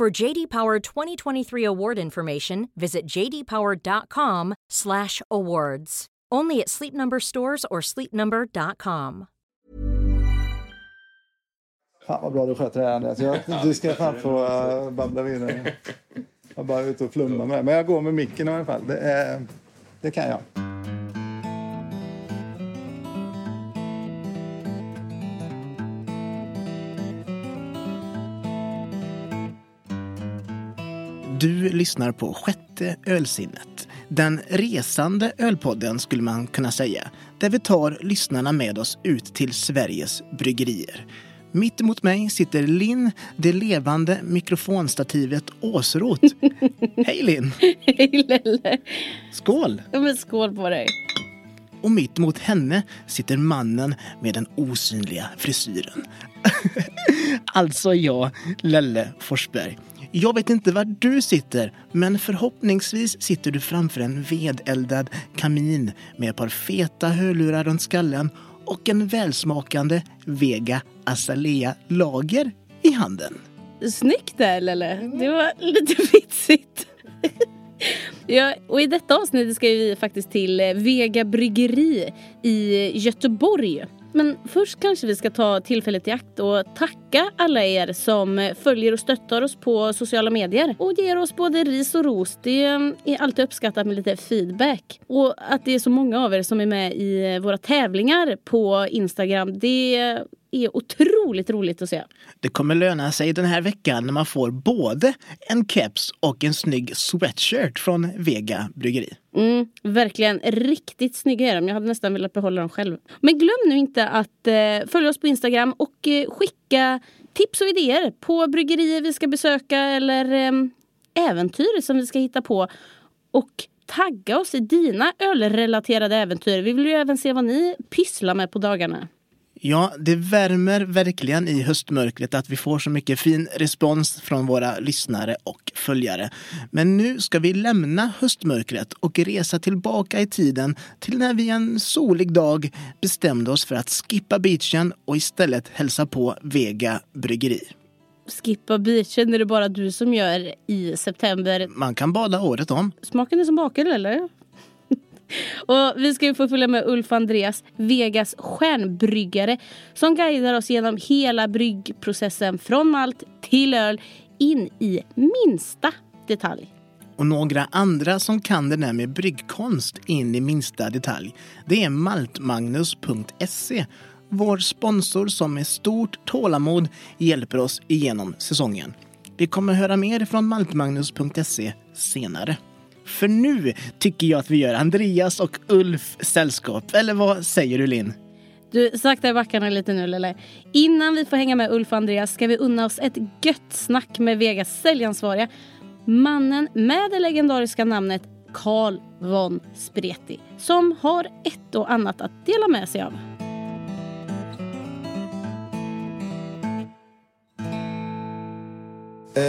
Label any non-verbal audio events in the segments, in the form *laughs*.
For JD Power 2023 award information, visit jdpower.com/awards. Only at Sleep Number stores or sleepnumber.com. Fan vad bra du sköter det här Andreas. Jag, du ska fan få uh, babbla vidare. Jag bara ute och flummar med det. Men jag går med micken i alla fall. Det, är, det kan jag. Du lyssnar på Sjätte ölsinnet. Den resande ölpodden skulle man kunna säga. Där vi tar lyssnarna med oss ut till Sveriges bryggerier. Mitt emot mig sitter Linn, det levande mikrofonstativet Åsrot. *laughs* Hej Linn! Hej Lelle! Skål! Ja, men skål på dig! Och mitt mot henne sitter mannen med den osynliga frisyren. *laughs* alltså jag, Lelle Forsberg. Jag vet inte var du sitter, men förhoppningsvis sitter du framför en vedeldad kamin med ett par feta hörlurar runt skallen och en välsmakande Vega Azalea Lager i handen. Snyggt där Lelle! Det var lite *laughs* vitsigt. Ja, och i detta avsnitt ska vi faktiskt till eh, Vega Bryggeri i Göteborg. Men först kanske vi ska ta tillfället i akt och tacka alla er som följer och stöttar oss på sociala medier och ger oss både ris och ros. Det är alltid uppskattat med lite feedback. Och att det är så många av er som är med i våra tävlingar på Instagram, det är otroligt roligt att se. Det kommer löna sig den här veckan när man får både en keps och en snygg sweatshirt från Vega Bryggeri. Mm, verkligen riktigt snygga är de. Jag hade nästan velat behålla dem själv. Men glöm nu inte att eh, följa oss på Instagram och eh, skicka tips och idéer på bryggerier vi ska besöka eller eh, äventyr som vi ska hitta på. Och tagga oss i dina ölrelaterade äventyr. Vi vill ju även se vad ni pysslar med på dagarna. Ja, det värmer verkligen i höstmörkret att vi får så mycket fin respons från våra lyssnare och följare. Men nu ska vi lämna höstmörkret och resa tillbaka i tiden till när vi en solig dag bestämde oss för att skippa beachen och istället hälsa på Vega Bryggeri. Skippa beachen är det bara du som gör i september. Man kan bada året om. Smaken är som baken eller? Och vi ska ju få följa med Ulf Andreas, Vegas stjärnbryggare som guidar oss genom hela bryggprocessen från malt till öl in i minsta detalj. Och några andra som kan det där med bryggkonst in i minsta detalj, det är maltmagnus.se vår sponsor som med stort tålamod hjälper oss igenom säsongen. Vi kommer höra mer från maltmagnus.se senare. För nu tycker jag att vi gör Andreas och Ulf sällskap. Eller vad säger du Linn? Du, sakta i backarna lite nu Lelle. Innan vi får hänga med Ulf och Andreas ska vi unna oss ett gött snack med Vegas säljansvariga. Mannen med det legendariska namnet Carl von Spreti. Som har ett och annat att dela med sig av. Eh,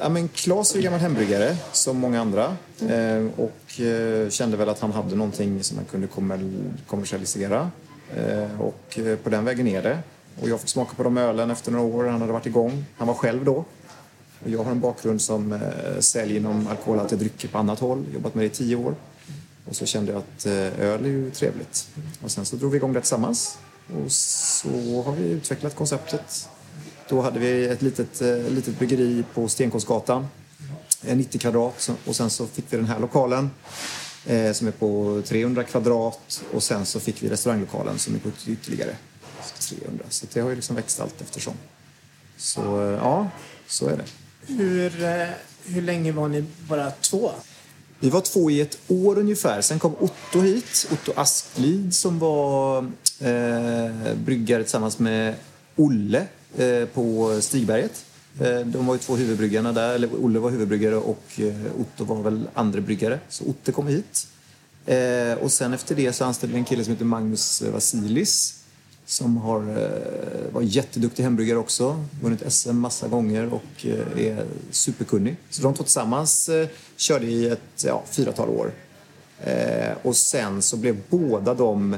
ja, men Claes är ju gammal hembryggare, som många andra. Eh, och eh, kände väl att han hade någonting som han kunde kommer- kommersialisera. Eh, och eh, på den vägen är det. Och jag fick smaka på de ölen efter några år. Han hade varit igång. Han var själv då. Och jag har en bakgrund som eh, säljer inom alkoholhaltiga drycker på annat håll. Jobbat med det i tio år. Och så kände jag att eh, öl är ju trevligt. Och sen så drog vi igång det tillsammans. Och så har vi utvecklat konceptet då hade vi ett litet, eh, litet bryggeri på Stenkolsgatan, eh, 90 kvadrat. Och sen så fick vi den här lokalen eh, som är på 300 kvadrat. Och sen så fick vi restauranglokalen som är på ytterligare 300. Så det har ju liksom växt allt eftersom. Så eh, ja, så är det. Hur, hur länge var ni bara två? Vi var två i ett år ungefär. Sen kom Otto hit, Otto Asklid som var eh, bryggare tillsammans med Olle Eh, på Stigberget. Eh, de var ju två huvudbryggarna där, eller Olle var huvudbryggare och eh, Otto var väl andre bryggare. Så Otte kom hit. Och sen efter det så anställde vi en kille som heter Magnus Vasilis som har, eh, var jätteduktig hembryggare också, vunnit SM massa gånger och är superkunnig. Så de två tillsammans körde i ett ja, fyratal år. Och sen så blev båda de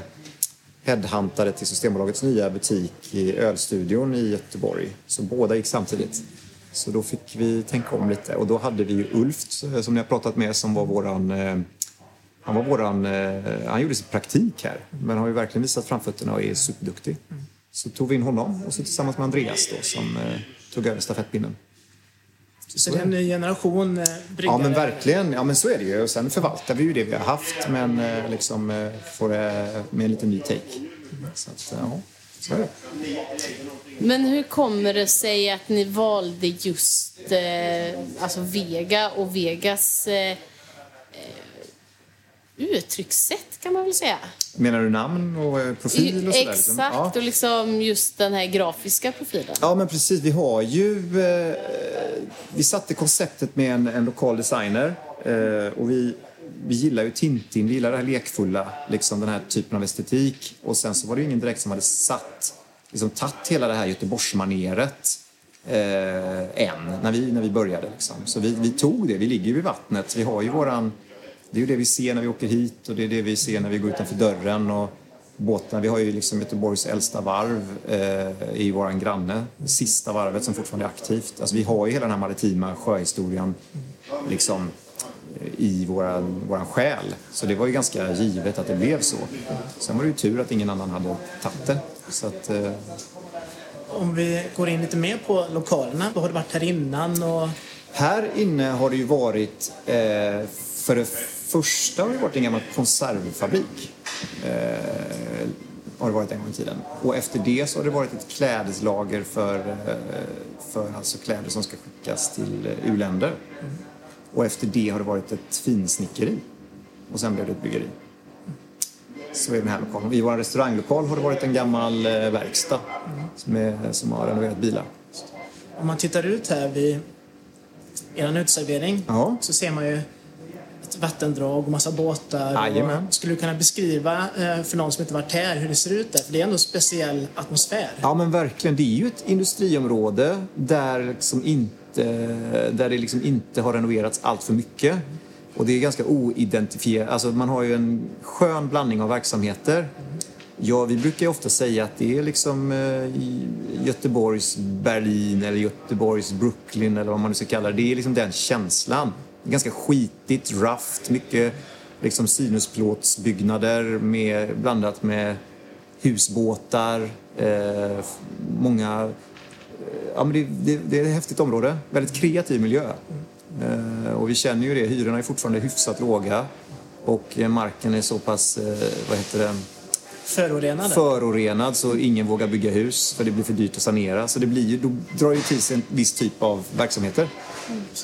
headhuntade till Systembolagets nya butik i Ölstudion i Göteborg. Så båda gick samtidigt. Så då fick vi tänka om lite och då hade vi ju Ulf eh, som ni har pratat med som var våran eh, han var våran, eh, han gjorde sin praktik här men har ju verkligen visat framfötterna och är superduktig. Så tog vi in honom och så tillsammans med Andreas då som tog över stafettpinnen. Så det är en ny generation eh, bryggare. Ja men verkligen, ja men så är det ju. Och sen förvaltar vi ju det vi har haft men eh, liksom eh, får det med en liten ny take. Så att, ja, så är det. Men hur kommer det sig att ni valde just alltså Vega och Vegas uttryckssätt kan man väl säga? Menar du namn och eh, profil och sådär? Exakt, liksom? Ja. och liksom just den här grafiska profilen. Ja, men precis. Vi har ju... Eh, vi satte konceptet med en, en lokal designer. Eh, och vi, vi gillar ju Tintin, vi gillar det här lekfulla, liksom den här typen av estetik. Och sen så var det ju ingen direkt som hade satt, liksom tagit hela det här Göteborgsmaneret eh, än, när vi, när vi började. Liksom. Så vi, vi tog det, vi ligger ju vid vattnet. Vi har ju våran... Det är ju det vi ser när vi åker hit och det är det vi ser när vi går utanför dörren. Och, båtarna. Vi har ju liksom Göteborgs äldsta varv eh, i våran granne. Det sista varvet som fortfarande är aktivt. Alltså vi har ju hela den här maritima sjöhistorien liksom eh, i våran, våran själ. Så det var ju ganska givet att det blev så. Sen var det ju tur att ingen annan hade tagit det. Så att, eh, Om vi går in lite mer på lokalerna. Vad har du varit här innan? Och Här inne har det ju varit, eh, för det första har varit en gammal konservfabrik. Eh, har det varit en gång i tiden. Och efter det så har det varit ett klädeslager för, eh, för alltså kläder som ska skickas till eh, u-länder. Och efter det har det varit ett finsnickeri. Och sen blev det ett byggeri. Så är den här lokalen. I vår restauranglokal har det varit en gammal eh, verkstad som, är, som har renoverat bilar. om man tittar ut här vid er uteservering Ja. så ser man ju vattendrag och massa båtar. Och skulle du kunna beskriva eh, för någon som inte varit här hur det ser ut där? För det är ändå en speciell atmosfär. Ja men verkligen. Det är ju ett industriområde där, liksom inte, där det liksom inte har renoverats allt för mycket. Och det är ganska oidentifierat. Alltså man har ju en skön blandning av verksamheter. Ja, vi brukar ju ofta säga att det är liksom eh, Göteborgs Berlin eller Göteborgs Brooklyn eller vad man nu ska kalla det. Det är liksom den känslan. Ganska skitigt, rough, mycket liksom sinusplåtsbyggnader med, blandat med husbåtar, eh, många... Eh, ja, men det, det, det är ett häftigt område, väldigt kreativ miljö. Eh, och vi känner ju det, hyrorna är fortfarande hyfsat låga och marken är så pass, eh, vad heter det, Förorenade. förorenad så ingen vågar bygga hus för det blir för dyrt att sanera. Så det blir ju, då drar ju till sig en viss typ av verksamheter.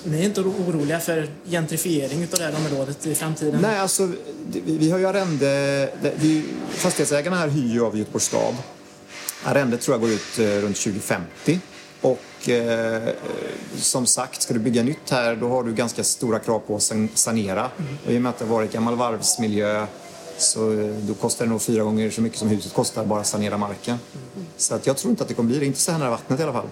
Ni är inte oroliga för gentrifiering av det här området i framtiden? Nej, alltså vi, vi har ju arrende... Vi, fastighetsägarna här hyr ju av Göteborgs stad. Arrendet tror jag går ut eh, runt 2050. Och eh, som sagt, ska du bygga nytt här då har du ganska stora krav på att san- sanera. Och i och med att det har varit gammal varvsmiljö så eh, då kostar det nog fyra gånger så mycket som huset kostar bara att sanera marken. Så att jag tror inte att det kommer bli det, inte så här nära vattnet i alla fall.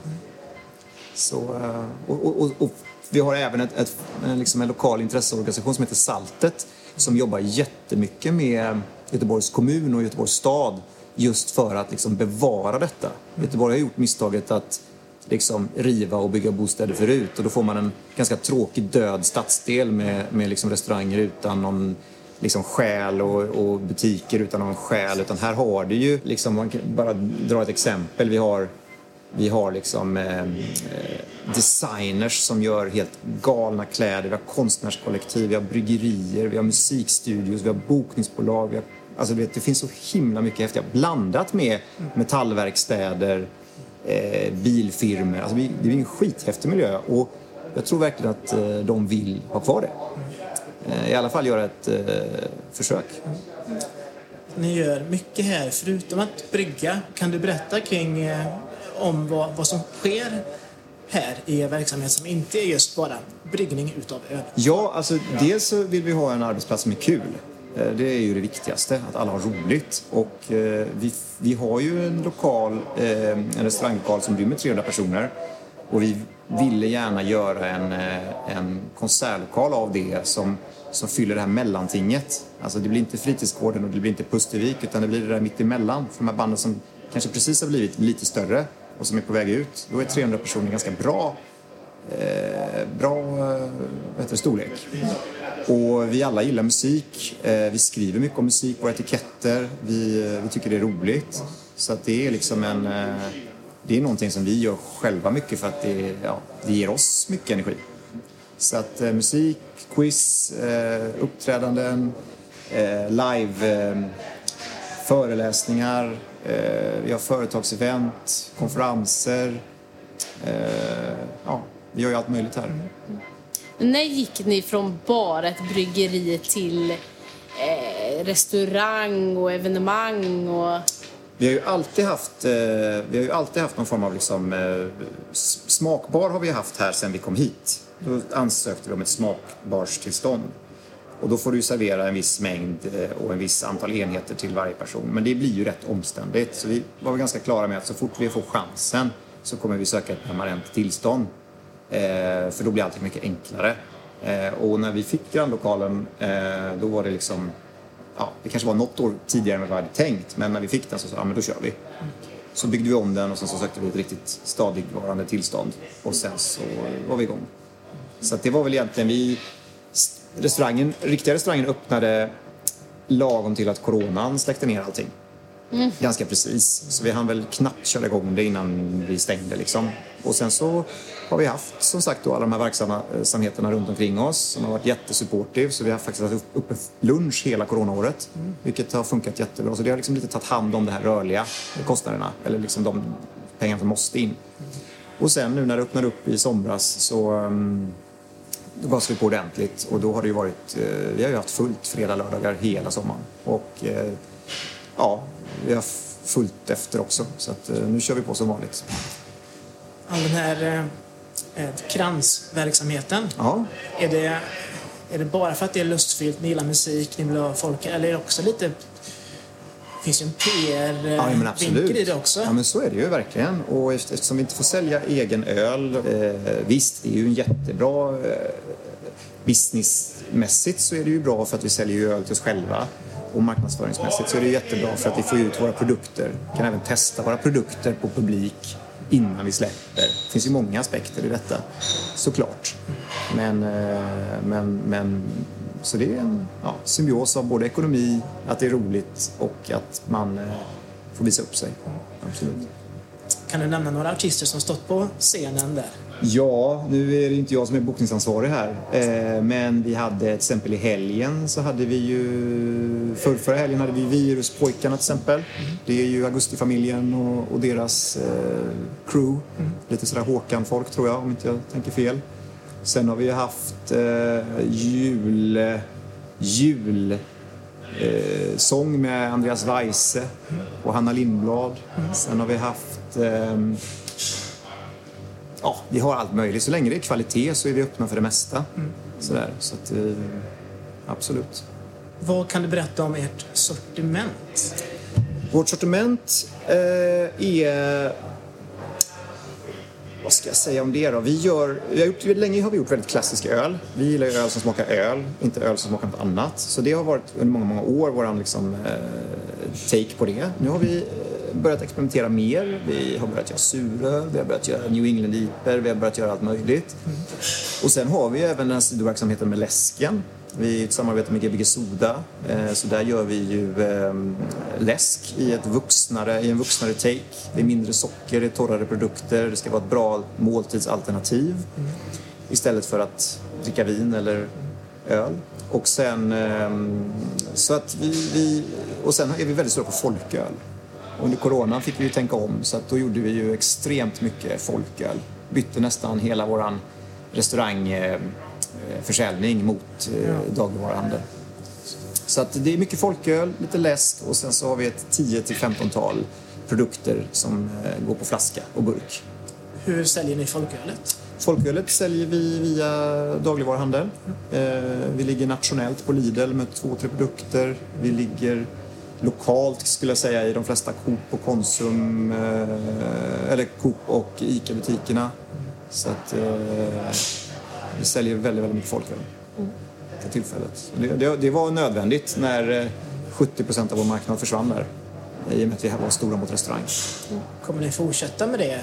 Så, eh, och, och, och, vi har även ett, ett, en, liksom en lokal intresseorganisation som heter Saltet som jobbar jättemycket med Göteborgs kommun och Göteborgs stad just för att liksom bevara detta. Göteborg har gjort misstaget att liksom riva och bygga bostäder förut och då får man en ganska tråkig död stadsdel med, med liksom restauranger utan någon liksom själ och, och butiker utan någon själ utan här har du ju liksom, man kan bara dra ett exempel, vi har vi har liksom eh, eh, designers som gör helt galna kläder, vi har konstnärskollektiv, vi har bryggerier, vi har musikstudios, vi har bokningsbolag. Vi har, alltså vet, det finns så himla mycket häftiga, blandat med metallverkstäder, eh, bilfirmor. Alltså, det är en skithäftig miljö och jag tror verkligen att eh, de vill ha kvar det. Eh, I alla fall göra ett eh, försök. Ni gör mycket här. Förutom att brygga, kan du berätta kring eh, om vad, vad som sker här i er verksamhet som inte är just bara bryggning utav öl? Ja, alltså dels så vill vi ha en arbetsplats som är kul. Eh, det är ju det viktigaste, att alla har roligt. Och eh, vi, vi har ju en lokal, eh, en restauranglokal som rymmer 300 personer. Och vi ville gärna göra en, en konsertlokal av det som, som fyller det här mellantinget. Alltså det blir inte fritidsgården och det blir inte Pustervik utan det blir det där mittemellan. För de här banden som kanske precis har blivit lite större och som är på väg ut. Då är 300 personer ganska bra eh, bra eh, det, storlek. Och vi alla gillar musik. Eh, vi skriver mycket om musik på etiketter. Vi, eh, vi tycker det är roligt. Så att det är liksom en... Eh, det är någonting som vi gör själva mycket för att det, ja, det ger oss mycket energi. Så att eh, musik, quiz, eh, uppträdanden, eh, live, eh, föreläsningar, vi har företagsevent, konferenser. Eh, ja, vi gör ju allt möjligt här. När gick ni från bara ett bryggeri till eh, restaurang och evenemang och... Vi har ju alltid haft, eh, vi har ju alltid haft någon form av liksom, eh, smakbar har vi haft här sedan vi kom hit. Då ansökte vi om ett smakbarstillstånd. Och då får du servera en viss mängd eh, och en viss antal enheter till varje person. Men det blir ju rätt omständigt. Så vi var ganska klara med att så fort vi får chansen så kommer vi söka ett permanent tillstånd. Eh, för då blir allting mycket enklare. Eh, och när vi fick grannlokalen eh, då var det liksom ja, det kanske var något år tidigare än vad vi hade tänkt, men när vi fick den så sa ja, men då kör vi. Så byggde vi om den och sen så sökte vi ett riktigt stadigvarande tillstånd och sen så var vi igång. Så att det var väl egentligen vi... Restaurangen, riktiga restaurangen öppnade lagom till att coronan släckte ner allting. Ganska precis. Så vi hann väl knappt köra igång det innan vi stängde liksom. Och sen så har vi haft som sagt då alla de här verksamheterna runt omkring oss som har varit jättesupportive. Så vi har faktiskt haft uppe lunch hela coronaåret. Vilket har funkat jättebra. Så det har liksom lite tagit hand om de här rörliga kostnaderna. Eller liksom de pengarna som måste in. Och sen nu när det öppnade upp i somras så um, då gasade vi på ordentligt och då har det ju varit, eh, vi har ju haft fullt fredag, lördagar hela sommaren. Och eh, ja, vi har fullt efter också. Så att, eh, nu kör vi på som vanligt. All den här eh, kransverksamheten, Ja, är det, är det bara för att det är lustfyllt, ni gillar musik, ni vill ha folk, eller är det också lite... Det finns ju en ja men absolut. PR-vinkel i det också. Ja men så är det ju verkligen. Och efter- eftersom vi inte får sälja egen öl, eh, visst det är ju en jättebra eh, businessmässigt så är det ju bra för att vi säljer ju öl till oss själva. Och marknadsföringsmässigt så är det jättebra för att vi får ut våra produkter. Vi kan även testa våra produkter på publik innan vi släpper. Det finns ju många aspekter i detta, såklart. Men, eh, men, men så det är en ja, symbios av både ekonomi, att det är roligt och att man eh, får visa upp sig. Absolut. Kan du nämna några artister som stått på scenen där? Ja, nu är det inte jag som är bokningsansvarig här. Eh, men vi hade till exempel i helgen så hade vi ju... För, förra helgen hade vi Viruspojkarna till exempel. Det är ju Augustifamiljen och, och deras eh, crew. Lite sådär Håkan-folk tror jag, om inte jag tänker fel. Sen har vi haft eh, jul... Jul... Eh, sång med Andreas Weise och Hanna Lindblad. Sen har vi haft... ehm, ja, vi har allt möjligt. Så länge det är kvalitet så är vi öppna för det mesta. Sådär, så att, eh, absolut. Vad kan du berätta om ert sortiment? Vårt sortiment eh, är... Vad ska jag säga om det då? Vi gör, vi har gjort, länge har vi gjort väldigt klassisk öl. Vi gillar ju öl som smakar öl, inte öl som smakar något annat. Så det har varit under många, många år vår liksom, eh, take på det. Nu har vi eh, börjat experimentera mer. Vi har börjat göra suröl, vi har börjat göra New England IPer, vi har börjat göra allt möjligt. Och sen har vi även den här sidoverksamheten med läsken. Vi samarbetar med Gbg Soda, eh, så där gör vi ju eh, läsk i, ett vuxnare, i en vuxnare take. Det är mindre socker, det är torrare produkter, det ska vara ett bra måltidsalternativ istället för att dricka vin eller öl. Och sen, eh, så att vi, vi, och sen är vi väldigt stora på folköl. Under coronan fick vi ju tänka om så att då gjorde vi ju extremt mycket folköl. Bytte nästan hela våran restaurangförsäljning mot eh, dagligvaruhandel. Så att det är mycket folköl, lite läsk och sen så har vi ett 10 till 15-tal produkter som eh, går på flaska och burk. Hur säljer ni folkölet? Folkölet säljer vi via dagligvaruhandel. Eh, vi ligger nationellt på Lidl med två, tre produkter. Vi ligger lokalt skulle jag säga i de flesta Coop och Konsum eh, eller Coop och ICA-butikerna. Så att eh, vi säljer väldigt, väldigt mycket folköl för tillfället. Det, det, det var nödvändigt när eh, 70 procent av vår marknad försvann där i och med att vi var stora mot restaurang. Kommer ni fortsätta med det?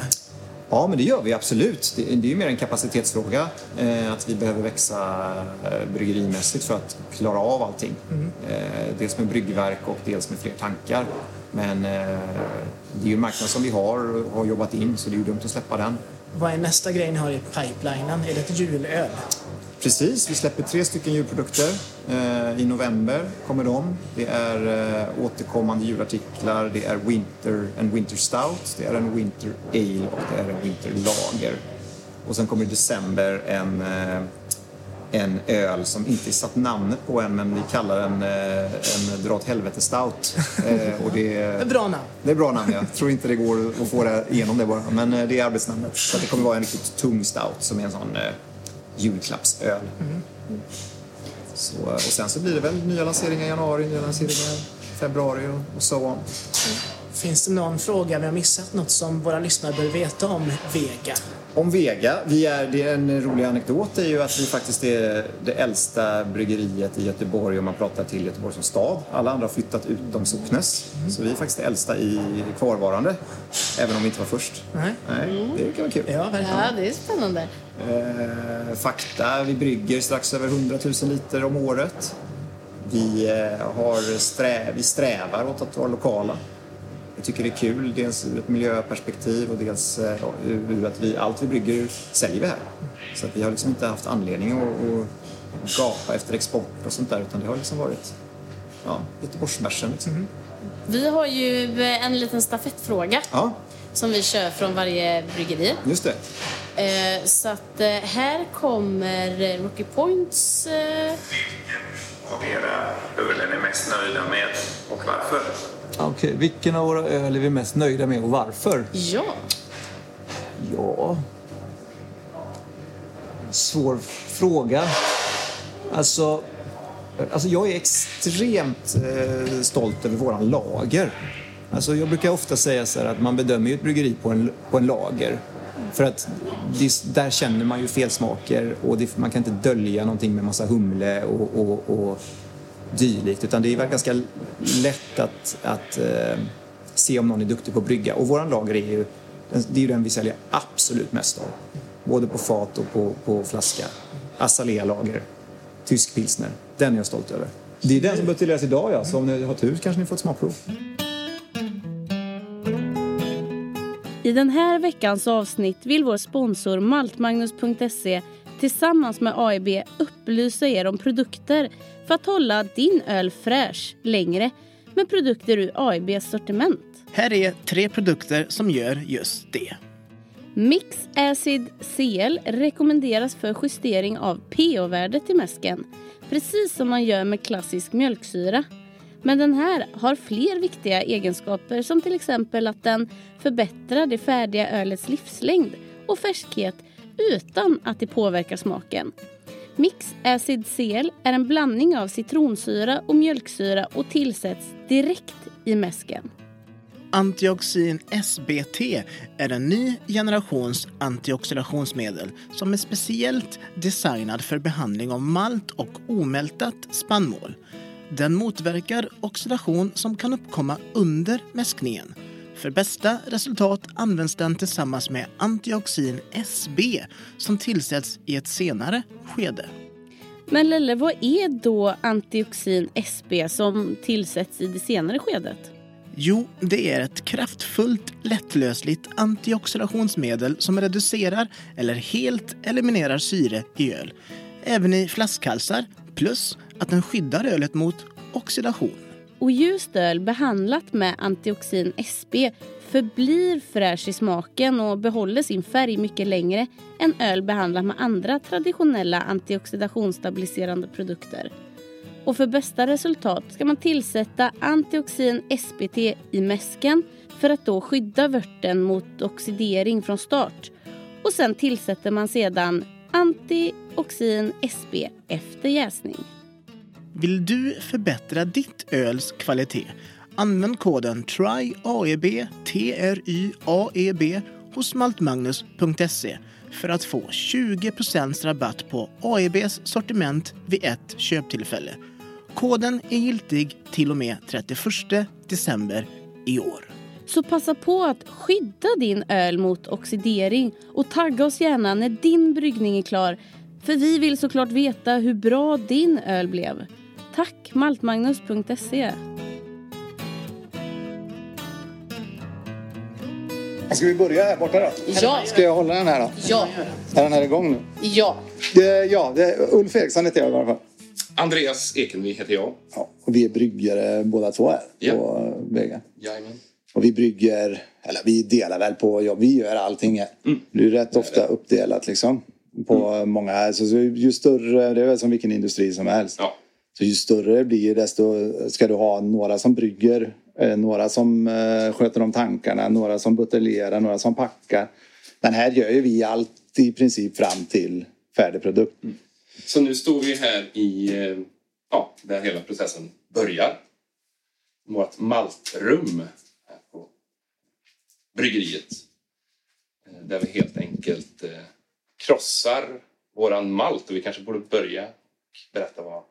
Ja, men det gör vi absolut. Det, det är ju mer en kapacitetsfråga. Eh, att vi behöver växa eh, bryggerimässigt för att klara av allting. Eh, dels med bryggverk och dels med fler tankar. Men eh, det är ju en marknad som vi har har jobbat in så det är ju dumt att släppa den. Vad är nästa grej ni har i pipelinen? Är det ett julöl? Precis, vi släpper tre stycken julprodukter. Eh, I november kommer de. Det är eh, återkommande julartiklar, det är Winter, en Winter Stout, det är en Winter Ale och det är en Winter Lager. Och sen kommer i december en, eh, en öl som inte är satt namnet på än men vi kallar den eh, en Dra åt helvete Stout. Eh, och det, är- bra namn. det är bra namn, jag tror inte det går att få det igenom det bara. Men eh, det är arbetsnamnet. Så det kommer vara en riktigt tung stout som är en sån julklappsöl. Så, eh, och sen så blir det väl nya lanseringar i januari, nya lanseringar i februari och, och så on. Finns det någon fråga vi har missat? Något som våra lyssnare bör veta om Vega? Om Vega, vi är, det är en rolig anekdot är ju att vi faktiskt är det äldsta bryggeriet i Göteborg om man pratar till Göteborg som stad. Alla andra har flyttat utom Socknäs. Så vi är faktiskt det äldsta i kvarvarande. Även om vi inte var först. Nej. Nej, det kan vara kul. Ja, verkligen. Ja, det är spännande. Eh, fakta, vi brygger strax över 100 000 liter om året. Vi, eh, har strä, vi strävar åt att vara lokala. Jag tycker det är kul, dels ur ett miljöperspektiv och dels eh, ur att vi, allt vi brygger säljer vi här. Så att vi har liksom inte haft anledning att, att gapa efter export och sånt där utan det har liksom varit ja, Göteborgsbärsen. Liksom. Vi har ju eh, en liten stafettfråga Ja, som vi kör från varje bryggeri. just det. Eh, så att här kommer Rocky Points... Eh, av era öl är mest nöjda med och varför? Okej, vilken av våra öl är vi mest nöjda med och varför? ja, Ja... Svår fråga. Alltså, alltså jag är extremt eh, stolt över våran lager. Alltså jag brukar ofta säga så här att man bedömer ju ett bryggeri på en, på en lager. För att det, där känner man ju felsmaker och det, man kan inte dölja någonting med massa humle och, och, och dylikt. Utan det är väl ganska lätt att, att eh, se om någon är duktig på att brygga. Och våran lager är ju, det är ju den vi säljer absolut mest av. Både på fat och på, på flaska. Azalea lager, tysk pilsner. Den är jag stolt över. Det är den som buteljeras idag ja, så om ni har tur kanske ni får ett smakprov. I den här veckans avsnitt vill vår sponsor maltmagnus.se tillsammans med AIB upplysa er om produkter för att hålla din öl fräsch längre med produkter ur AIBs sortiment. Här är tre produkter som gör just det. Mix Acid CL rekommenderas för justering av pH-värdet i mäsken, precis som man gör med klassisk mjölksyra. Men den här har fler viktiga egenskaper som till exempel att den förbättrar det färdiga ölets livslängd och färskhet utan att det påverkar smaken. Mix Acid CL är en blandning av citronsyra och mjölksyra och tillsätts direkt i mäsken. Antioxin SBT är en ny generations antioxidationsmedel som är speciellt designad för behandling av malt och omältat spannmål. Den motverkar oxidation som kan uppkomma under mäskningen. För bästa resultat används den tillsammans med antioxin SB som tillsätts i ett senare skede. Men Lelle, vad är då antioxin SB som tillsätts i det senare skedet? Jo, det är ett kraftfullt, lättlösligt antioxidationsmedel som reducerar eller helt eliminerar syre i öl. Även i flaskhalsar, plus att den skyddar ölet mot oxidation. Och ljust öl behandlat med antioxin SB förblir fräsch i smaken och behåller sin färg mycket längre än öl behandlat med andra traditionella antioxidationsstabiliserande produkter. Och för bästa resultat ska man tillsätta antioxin SBT i mäsken för att då skydda vörten mot oxidering från start och sen tillsätter man sedan antioxin SB efter jäsning. Vill du förbättra ditt öls kvalitet? Använd koden TRYAEB hos maltmagnus.se för att få 20% rabatt på AEBs sortiment vid ett köptillfälle. Koden är giltig till och med 31 december i år. Så passa på att skydda din öl mot oxidering och tagga oss gärna när din bryggning är klar. För vi vill såklart veta hur bra din öl blev. Tack maltmagnus.se. Ska vi börja här borta då? Ja. Ska jag hålla den här då? Ja. Är den här igång nu? Ja. Det, ja, det, Ulf Eriksson heter jag i alla fall. Andreas Ekenvi heter jag. Ja, och vi är bryggare båda två här Ja. på Vega. Jajamän. Och vi brygger, eller vi delar väl på, ja vi gör allting här. Det är rätt ofta uppdelat liksom. På många, alltså, så ju större, det är väl som vilken industri som helst. Ja. Så ju större det blir desto ska du ha några som brygger, eh, några som eh, sköter om tankarna, några som buteljerar, några som packar. Men här gör ju vi allt i princip fram till färdig produkt. Mm. Så nu står vi här i, eh, ja, där hela processen börjar. Vårt maltrum här på bryggeriet. Där vi helt enkelt krossar våran malt. Och vi kanske borde börja berätta vad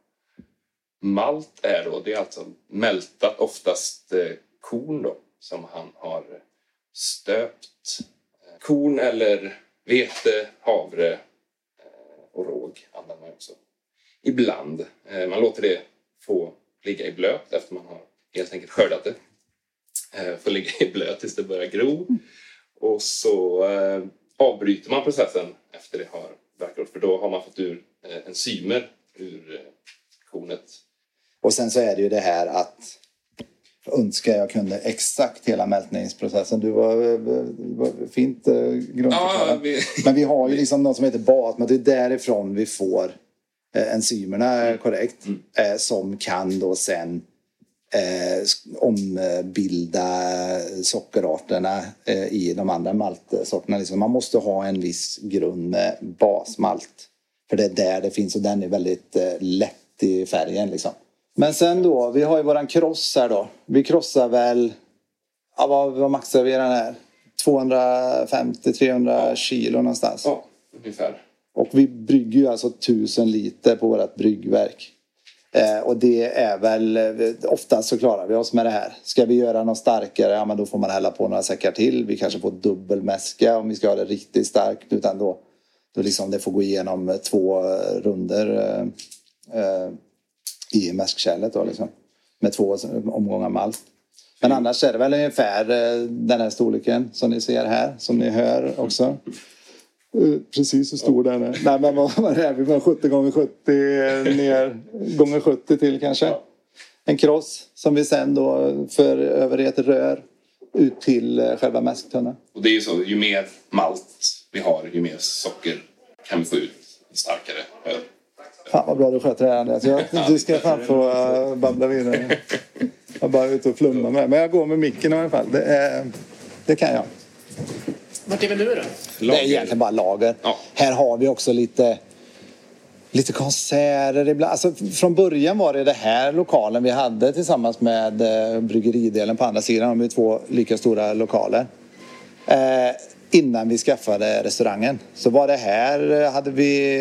malt är då. Det är alltså mältat, oftast eh, korn då, som han har stöpt. Eh, korn eller vete, havre eh, och råg använder man också. Ibland. Eh, Man låter det få ligga i blöt efter man har helt enkelt skördat det. Eh, Får ligga i blöt tills det börjar gro. Och så eh, avbryter man processen efter det har verkat. För då har man fått ur eh, enzymer ur eh, kornet. Och sen så är det ju det här att önskar jag kunde exakt hela mältningsprocessen. Du var, var fint eh, grundförklarat. Ja, vi- Men vi har ju liksom något som heter bas, men det är därifrån vi får eh, enzymerna Mm. korrekt. Eh, som kan då sen eh, ombilda sockerarterna eh, i de andra maltsorterna. Liksom. Man måste ha en viss grund med basmalt. För det är där det finns och den är väldigt eh, lätt i färgen liksom. Men sen då, vi har ju våran kross här då. Vi krossar väl, ja vad, vad maxar vi den här? 250-300 kilo någonstans. Ja, ungefär. Och vi brygger ju alltså 1000 liter på vårt bryggverk. Eh, och det är väl, eh, oftast så klarar vi oss med det här. Ska vi göra något starkare, ja men då får man hälla på några säckar till. Vi kanske får dubbelmäska om vi ska ha det riktigt starkt. Utan då, då liksom det får gå igenom eh, två runder eh, eh, i mäskkärlet då liksom. Med två omgångar malt. Men annars är det väl ungefär eh, den här storleken som ni ser här, som ni hör också. Eh, Precis hur stor den är. *laughs* Nej men vad vad är vi? Var 70 gånger 70 ner gånger 70 till kanske. En kross som vi sen då för över i ett rör ut till eh, själva mäsktunnan. Och det är ju så, ju mer malt vi har, ju mer socker kan vi få ut, starkare. Fan vad bra du sköter det här Andreas. Jag, du ska fan få uh, babbla vidare. Jag bara ute och flummar med. Men jag går med micken i alla fall. Det, är, det kan jag. Vart är vi nu då? Det är egentligen bara lager. Ja. Här har vi också lite, lite konserter ibland. Alltså, från början var det det här lokalen vi hade tillsammans med eh, bryggeridelen på andra sidan. De är två lika stora lokaler. Eh, innan vi skaffade restaurangen så var det här, eh, hade vi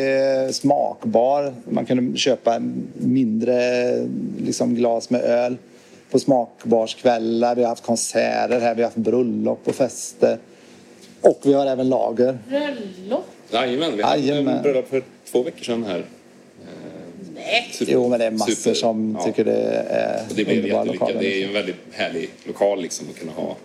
eh, smakbar. Man kunde köpa mindre liksom, glas med öl på smakbarskvällar. Vi har haft konserter här, vi har haft bröllop och fester. Och vi har även lager. Bröllop? Jajamän, vi hade bröllop för två veckor sedan här. Nej. Super- Jo, men det är massor super- som ja. tycker det är Och det blev underbara lokaler. Det är ju en väldigt härlig lokal liksom att kunna ha.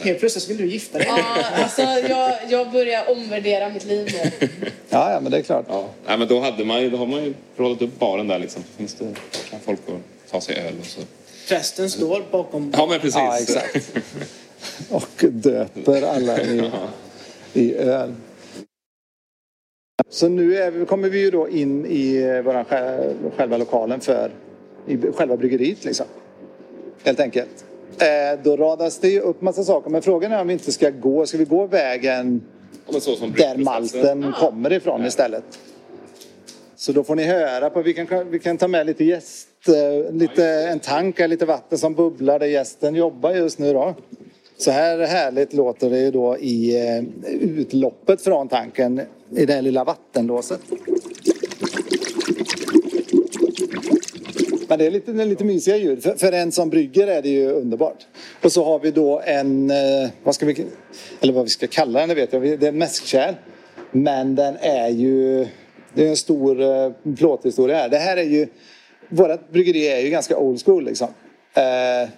Helt plötsligt skulle du gifta dig. Ja, alltså jag, jag börjar omvärdera mitt liv nu. *laughs* Ja, ja, men det är klart. Ja. Nej, men då, hade man ju, då har man ju rollat upp baren där liksom. Finns det, kan folk och ta sig öl och så. Prästen står bakom. Ja, men precis. Ja, exakt. Och döper alla i, *laughs* i öl. Så nu är vi, kommer vi ju då in i våran, sj- själva lokalen för i själva bryggeriet liksom. Helt enkelt. Eh, då radas det ju upp massa saker. Men frågan är om vi inte ska gå. Ska vi gå vägen där malten kommer ifrån istället. Så då får ni höra på, vi kan, vi kan ta med lite gäst, eh, lite, en tank, lite vatten som bubblar där gästen jobbar just nu då. Så här härligt låter det ju då i eh, utloppet från tanken i det här lilla vattenlåset. Men det är lite, lite mysiga ljud. För, för en som brygger är det ju underbart. Och så har vi då en, eh, vad ska vi, eller vad vi ska kalla den, det vet jag. Det är en mäskkärl. Men den är ju, det är en stor eh, plåthistoria här. Det här är ju, vårat bryggeri är ju ganska old school liksom. Eh,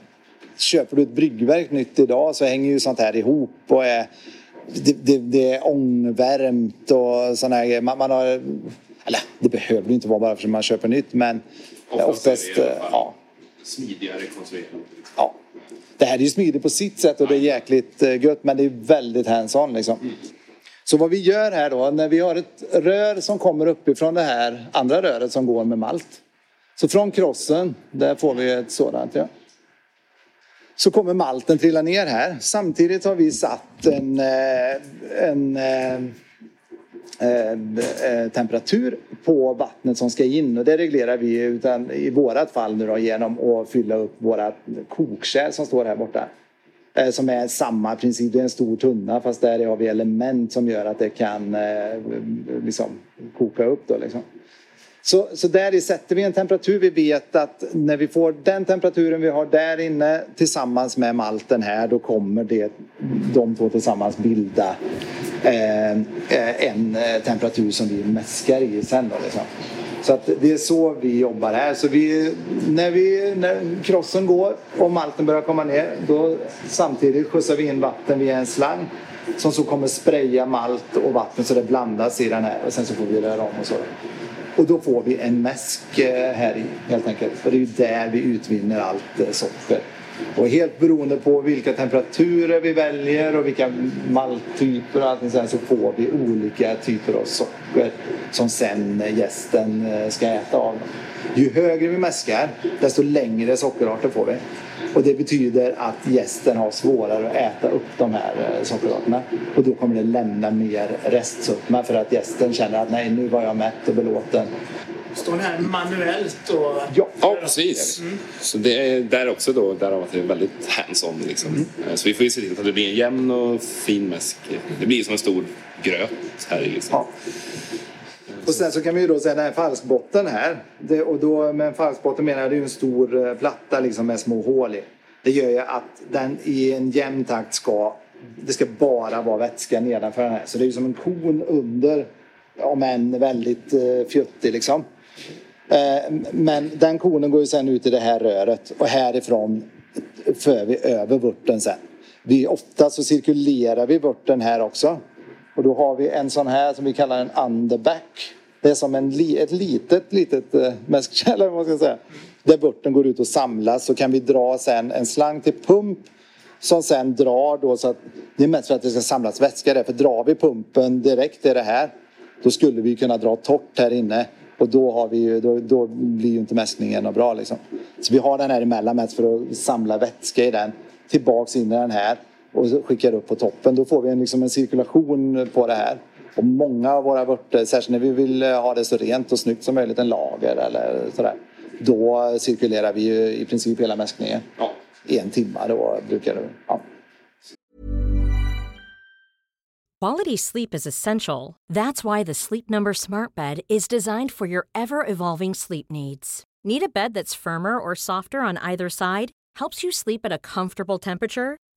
köper du ett bryggverk nytt idag så hänger ju sånt här ihop och är det, det, det är ångvärmt och sådana här grejer. Man, man har, eller det behöver ju inte vara bara för att man köper nytt men Oftast är oftast, det alla fall ja, smidigare konstruerat. ja. Det här är ju smidigt på sitt sätt och det är jäkligt eh, gött men det är väldigt hands-on liksom. Så vad vi gör här då, när vi har ett rör som kommer uppifrån det här andra röret som går med malt. Så från krossen, där får vi ett sådant ja. Så kommer malten trilla ner här. Samtidigt har vi satt en, eh, en eh, Eh, eh, temperatur på vattnet som ska in och det reglerar vi utan, i vårat fall nu då, genom att fylla upp våra kokkärl som står här borta. Eh, som är samma princip, det är en stor tunna fast där har vi element som gör att det kan liksom, koka upp. Då, liksom. Så, så där i sätter vi en temperatur. Vi vet att när vi får den temperaturen vi har där inne tillsammans med malten här då kommer det, de två tillsammans bilda eh, eh en eh, temperatur som vi mäskar i sen. Då, liksom. Så att det är så vi jobbar här. Så vi, när, vi, när krossen går och malten börjar komma ner då samtidigt skjutsar vi in vatten via en slang som så kommer spraya malt och vatten så det blandas i den här och sen så får vi röra om och så. Och då får vi en mäsk eh, här i helt enkelt. För det är ju där vi utvinner allt eh, socker. Och helt beroende på vilka temperaturer vi väljer och vilka malttyper och allting sen så får vi olika typer av socker som sen eh, gästen ska äta av. Ju högre vi mäskar desto längre sockerarter får vi. Och det betyder att gästen har svårare att äta upp de här eh, sockerarterna. Och då kommer det lämna mer restsumma för att gästen känner att nej nu var jag mätt och belåten. Står ni här manuellt och... Ja, Ja, precis. Så det är där också då, därav att det är väldigt hands-on liksom. Eh, Så vi får ju se till att det blir en jämn och fin mäsk. Det blir som en stor gröt här i liksom. Ja. Och sen så kan vi ju då säga den här falskbotten här. Det, och då med en falskbotten menar jag det är en stor eh, platta liksom med små hål i. Det gör ju att den i en jämn takt ska det ska bara vara vätska nedanför den här. Så det är ju som en kon under om än väldigt eh, fjuttig liksom. Eh, men den konen går ju sen ut i det här röret och härifrån för vi över vörten sen. Vi, ofta så cirkulerar vi vörten här också. Och då har vi en sån här som vi kallar en underback. Det är som en, li- ett litet, litet äh, mäskkärl *laughs* eller vad man ska säga. Där vörten går ut och samlas så kan vi dra sen en slang till pump som sen drar då så att det är mest för att det ska samlas vätska där. För drar vi pumpen direkt i det här då skulle vi kunna dra torrt här inne och då, har vi ju, då, då blir ju inte mäskningen bra liksom. Så vi har den här emellan mest för att samla vätska i den tillbaks in i den här och skickar upp på toppen. Då får vi en, liksom en cirkulation på det här. Och många av våra vörter, särskilt när vi vill ha det så rent och snyggt som möjligt, en lager eller sådär. Då cirkulerar vi ju i princip hela mäskningen. Ja. En timme då brukar det. Ja. Quality sleep is essential. That's why the Sleep Number Smart Bed is designed for your ever evolving sleep needs. Need a bed that's firmer or softer on either side? Helps you sleep at a comfortable temperature?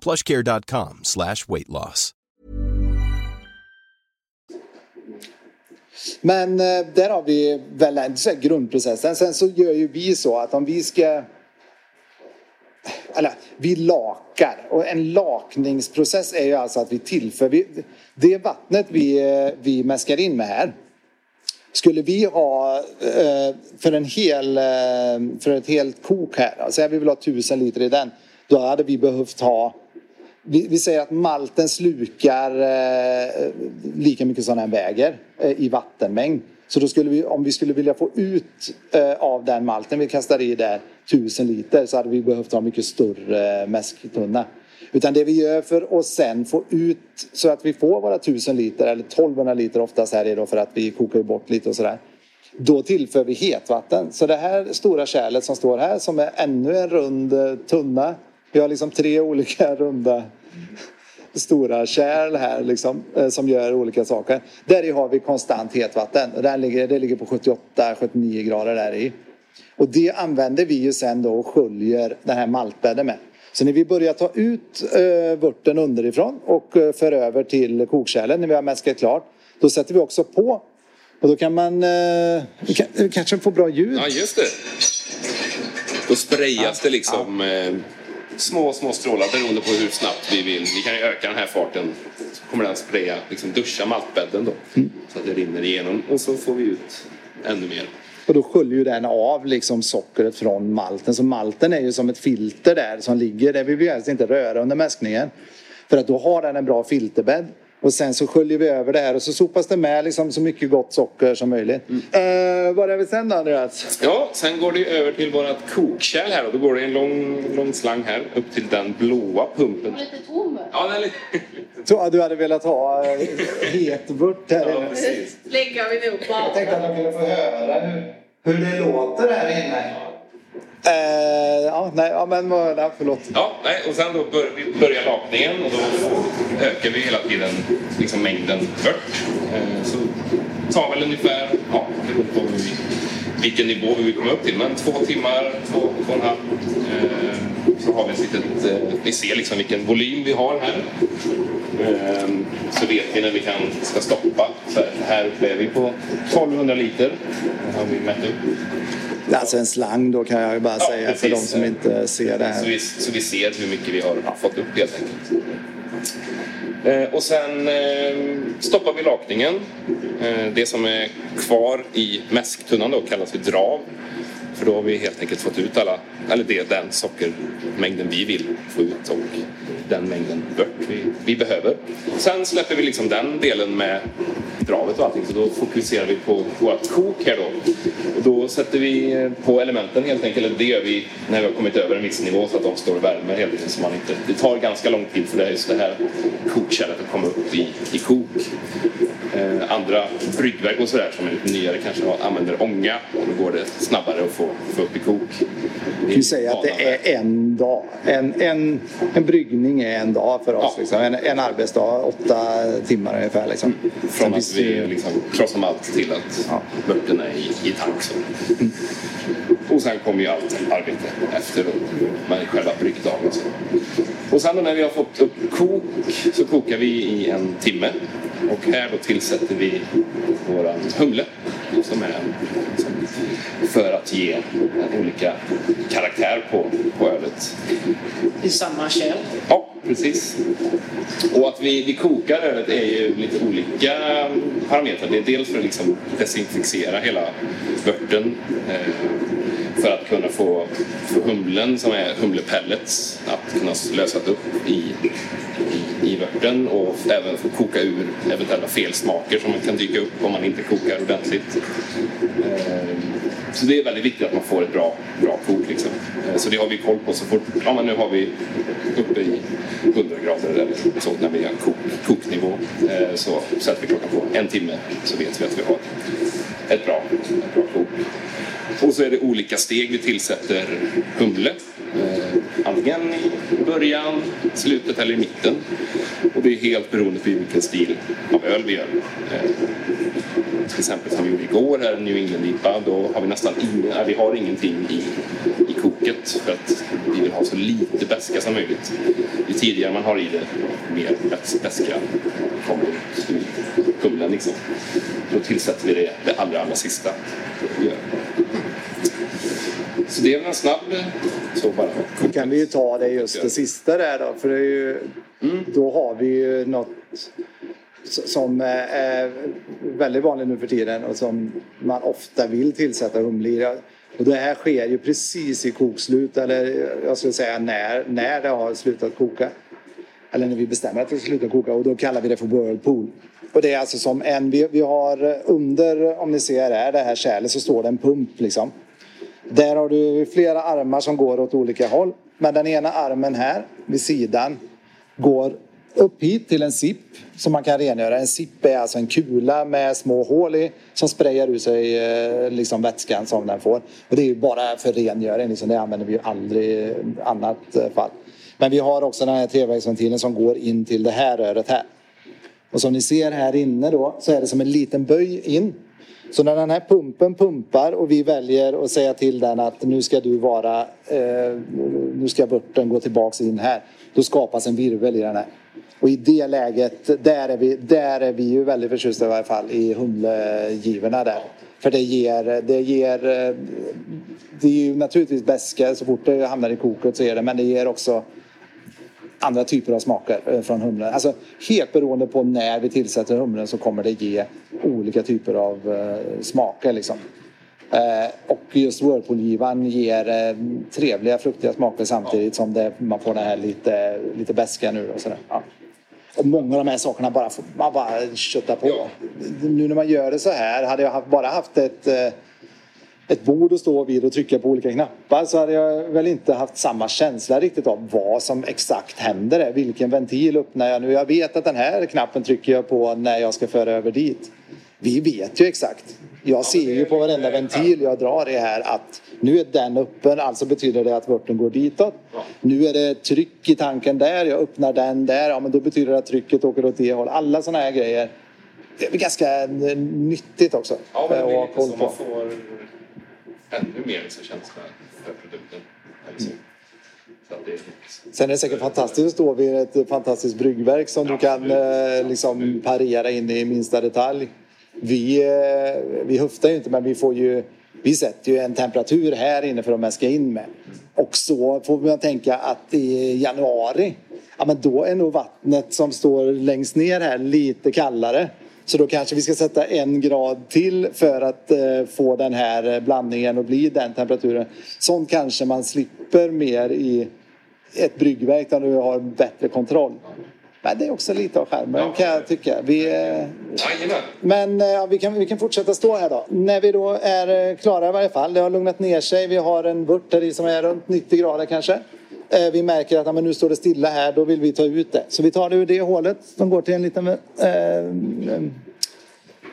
plushcare.com slash weight loss. Men eh, där har vi väl en grundprocessen. Sen så gör ju vi så att om vi ska eller vi lakar och en lakningsprocess är ju alltså att vi tillför vi, det vattnet vi, eh, vi mäskar in med här skulle vi ha eh, för en hel för ett helt kok här, alltså vi vill ha tusen liter i den, då hade vi behövt ha vi, vi säger att malten slukar eh, lika mycket som den väger eh, i vattenmängd. Så då skulle vi, om vi skulle vilja få ut eh, av den malten vi kastar i där tusen liter så hade vi behövt ha mycket större mäsktunna. Utan det vi gör för att sen få ut så att vi får våra tusen liter eller 1200 liter oftast här är då för att vi kokar bort lite och sådär. Då tillför vi hetvatten. Så det här stora kärlet som står här som är ännu en rund eh, tunna. Vi har liksom tre olika *laughs* runda stora kärl här liksom, eh, som gör olika saker. Där i har vi konstant hetvatten. Och där ligger, det ligger på 78-79 grader där i. Och det använder vi ju sen då och sköljer den här maltbädden med. Så när vi börjar ta ut eh, vörten underifrån och eh, för över till kokkärlen när vi har mäskat klart. Då sätter vi också på. Och då kan man eh, kan, kanske få bra ljud. Ja, just det. Då sprayas det liksom eh, små, små strålar beroende på hur snabbt vi vill. Vi kan ju öka den här farten. Så kommer den spraya, liksom duscha maltbädden då. Så att det rinner igenom och så får vi ut ännu mer. Och då sköljer ju den av liksom sockret från malten. Så malten är ju som ett filter där som ligger där. Vi vill helst inte röra under mäskningen. För att då har den en bra filterbädd. Och sen så sköljer vi över det här och så sopas det med liksom så mycket gott socker som möjligt. Mm. Uh, vad är vi sen då Andreas? Ja, sen går det över till vårt kokkärl här och då går det en lång, lång slang här upp till den blåa pumpen. Lite tom. Ja, den är lite... Så du hade velat ha uh, hetvört här Ja, precis. Lägger vi nog Jag tänkte att man kunde få höra hur, hur det låter här inne. Eh, ja, nej, ja, men nej, förlåt. Ja, nej, och sen då bör, vi börjar lakningen och då ökar vi hela tiden liksom mängden vört. Eh, så tar väl ungefär, ja, beroende på hur vi, vilken nivå vi vill komma upp till, men två timmar, två, två och en halv. Eh, så har vi ett litet, eh, vi ser liksom vilken volym vi har här. Eh, så vet vi när vi kan, ska stoppa. Så här, här uppe är vi på 1200 liter. Det har vi mätt upp. Alltså en slang då kan jag ju bara Ja, säga för de precis. som inte ser det Så här. vi, så vi ser hur mycket vi har fått upp helt enkelt. Eh, och sen eh, stoppar vi lakningen. Eh, det som är kvar i mäsktunnan då kallas för drav. För då har vi helt enkelt fått ut alla, eller det, den sockermängden vi vill få ut och den mängden bört vi, vi behöver. Sen släpper vi liksom den delen med dravet och allting så då fokuserar vi på vårt kok här då. Och då sätter vi på elementen helt enkelt, eller det gör vi när vi har kommit över en viss nivå så att de står och värmer hela tiden. Så man inte, det tar ganska lång tid för det här, just det här kokkärlet att komma upp i, i kok. Eh, andra bryggverk och sådär som är lite nyare kanske använder ånga och då går det snabbare att få, få upp i kok. Jag kan säga att det är en dag. En, en, en bryggning är en dag för oss. Ja. Liksom. En, en arbetsdag, åtta timmar ungefär. Liksom. Från Sen att vi liksom krossar malt till att Ja. vörten är i, i tank. Så. Och sen kommer ju allt arbete efter med själva bryggdagen. och sen då när vi har fått upp kok så kokar vi i en timme. Och här då tillsätter vi våran humle som är för att ge olika karaktär på, på ölet. I samma kärl. Ja, precis. Och att vi, vi kokar ölet är ju lite olika parametrar. Det är dels för att liksom desinficera hela vörten eh, för att kunna få, få humlen som är humlepellets att kunna lösas upp i, i, i vörten och även få koka ur eventuella felsmaker som kan dyka upp om man inte kokar ordentligt. Ehm, så det är väldigt viktigt att man får ett bra, bra kok. Liksom. Eh, så det har vi koll på så fort. Ja, men nu har vi uppe i 100 grader eller så när vi har kok, koknivå. Eh, så sätter vi klockan på en timme så vet vi att vi har ett bra, ett bra kok. Och så är det olika steg vi tillsätter humle. Eh, antingen i början, slutet eller i mitten. Och det är helt beroende på vilken stil av öl vi gör. Till exempel som vi gjorde igår här, New England-IPA, då har vi nästan ingen, vi har ingenting i, i koket för att vi vill ha så lite beska som möjligt. Ju tidigare man har i det, mer bäs- beska kommer ut ur humlen liksom. Då tillsätter vi det, det allra, allra sista. vi gör. Så det är väl en snabb, så bara. Då kan vi ju ta det just det sista där då. För det är ju, då har vi ju något som eh, är väldigt vanlig nu för tiden och som man ofta vill tillsätta humle i. Och det här sker ju precis i kokslut eller eh, jag skulle säga när, när det har slutat koka. Eller när vi bestämmer att det ska sluta koka och då kallar vi det för whirlpool. Och det är alltså som en, vi, vi har under, om ni ser här, det här kärlet så står det en pump liksom. Där har du flera armar som går åt olika håll. Men den ena armen här vid sidan går upp hit till en sipp som man kan rengöra. En sipp är alltså en kula med små hål i som sprayar ut sig eh, liksom vätskan som den får. Och det är ju bara för rengöring. Liksom. Det använder vi ju aldrig i annat eh, fall. Men vi har också den här trevägsventilen som går in till det här röret här. Och som ni ser här inne då så är det som en liten böj in. Så när den här pumpen pumpar och vi väljer att säga till den att nu ska du vara, eh, nu ska vörten gå tillbaks in här. Då skapas en virvel i den här. Och i det läget, där är vi, där är vi ju väldigt förtjusta i varje fall i humlegivorna där. För det ger, det ger, det är ju naturligtvis beska så fort det hamnar i koket så är det, men det ger också andra typer av smaker eh, från humlen. Alltså helt beroende på när vi tillsätter humlen så kommer det ge olika typer av eh, smaker liksom. Eh, och just whirlpoolgivaren ger trevliga fruktiga smaker samtidigt som det, man får den här lite, lite beska nu och sådär. Ja. Och många av de här sakerna bara, får- man bara köttar på. Nu när man gör det så här, hade jag haft, bara haft ett eh, ett bord att stå vid och trycka på olika knappar så hade jag väl inte haft samma känsla riktigt av vad som exakt händer. Där. Vilken ventil öppnar jag nu? Jag vet att den här knappen trycker jag på när jag ska föra över dit. Vi vet ju exakt. Jag ser ju på varenda ventil jag drar i här att nu är den öppen, alltså betyder det att vörten går ditåt. Nu är det tryck i tanken där, jag öppnar den där, ja men då betyder det att trycket åker åt det hållet. Alla sådana här grejer. Det är ganska eh, nyttigt också. Ja, men det blir ha lite på. man får ännu mer liksom känsla för produkten. Är Sen är det säkert fantastiskt att stå vid ett fantastiskt bryggverk som du kan eh, liksom parera in i minsta detalj. Vi, eh, vi höftar ju inte men vi får ju vi sätter ju en temperatur här inne för att ska in med. Och så får man tänka att i januari, ja men då är nog vattnet som står längst ner här lite kallare. Så då kanske vi ska sätta en grad till för att eh, få den här blandningen att bli den temperaturen. Sånt kanske man slipper mer i ett bryggverk där du har bättre kontroll. Men det är också lite av skärmen kan jag tycka. Vi, eh, men eh, ja, vi, kan, vi kan fortsätta stå här då. När vi då är eh, klara i varje fall. Det har lugnat ner sig. Vi har en vört där i som är runt 90 grader kanske. Vi märker att ja, men nu står det stilla här. Då vill vi ta ut det. Så vi tar det ur det hålet som går till en liten... Eh,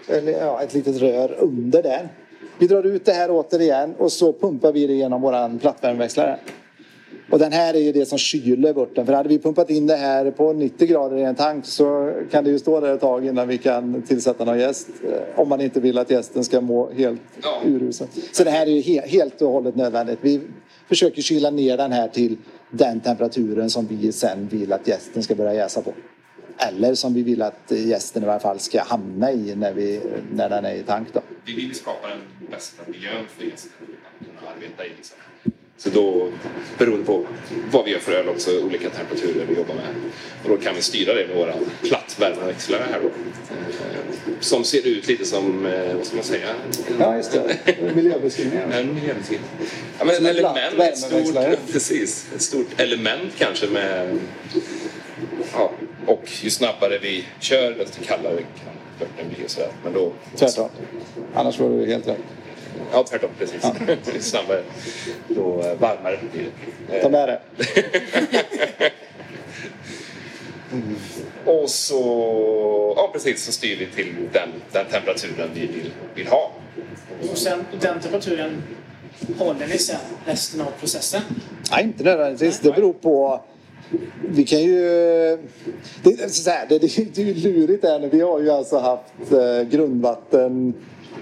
eller, ja, ett litet rör under där. Vi drar ut det här återigen och så pumpar vi det genom våran plattvärmeväxlare. Och den här är ju det som kyler vörten. För hade vi pumpat in det här på 90 grader i en tank så kan det ju stå där ett tag innan vi kan tillsätta någon gäst. eh, Om man inte vill att gästen ska må helt uruselt. Så det här är ju he- helt och hållet nödvändigt. Vi försöker kyla ner den här till den temperaturen som vi sen vill att gästen ska börja jäsa på. Eller som vi vill att gästen i varje fall ska hamna i när, vi, när den är i tank. Då. Vi vill skapa den bästa miljön för gästen att kunna arbeta i. Liksom. Så då, beroende på vad vi gör för öl också, olika temperaturer vi jobbar med. Och då kan vi styra det med våra plattvärmeväxlare här då. Eh, Som ser ut lite som, eh, vad ska man säga? Ja, just det. Miljöbeskrivningen. En miljöbeskrivning. Ja, men Som ett element, ett stort, precis, ett stort element kanske med... Ja, och ju snabbare vi kör desto kallare kan vörten bli och sådär. Men då... Tvärtom. Annars var du helt rätt. Ja, tvärtom. Precis. Ju *laughs* snabbare, då eh, varmare blir det. Ta med det. *laughs* Och så, ja precis, så styr vi till den, den temperaturen vi vill, vill ha. Och sen den temperaturen håller ni sen resten av processen. Nej, inte nödvändigtvis. Det beror på vi kan ju... Det, är så här, det, det, det är ju lurigt där nu. Vi har ju alltså haft eh, grundvatten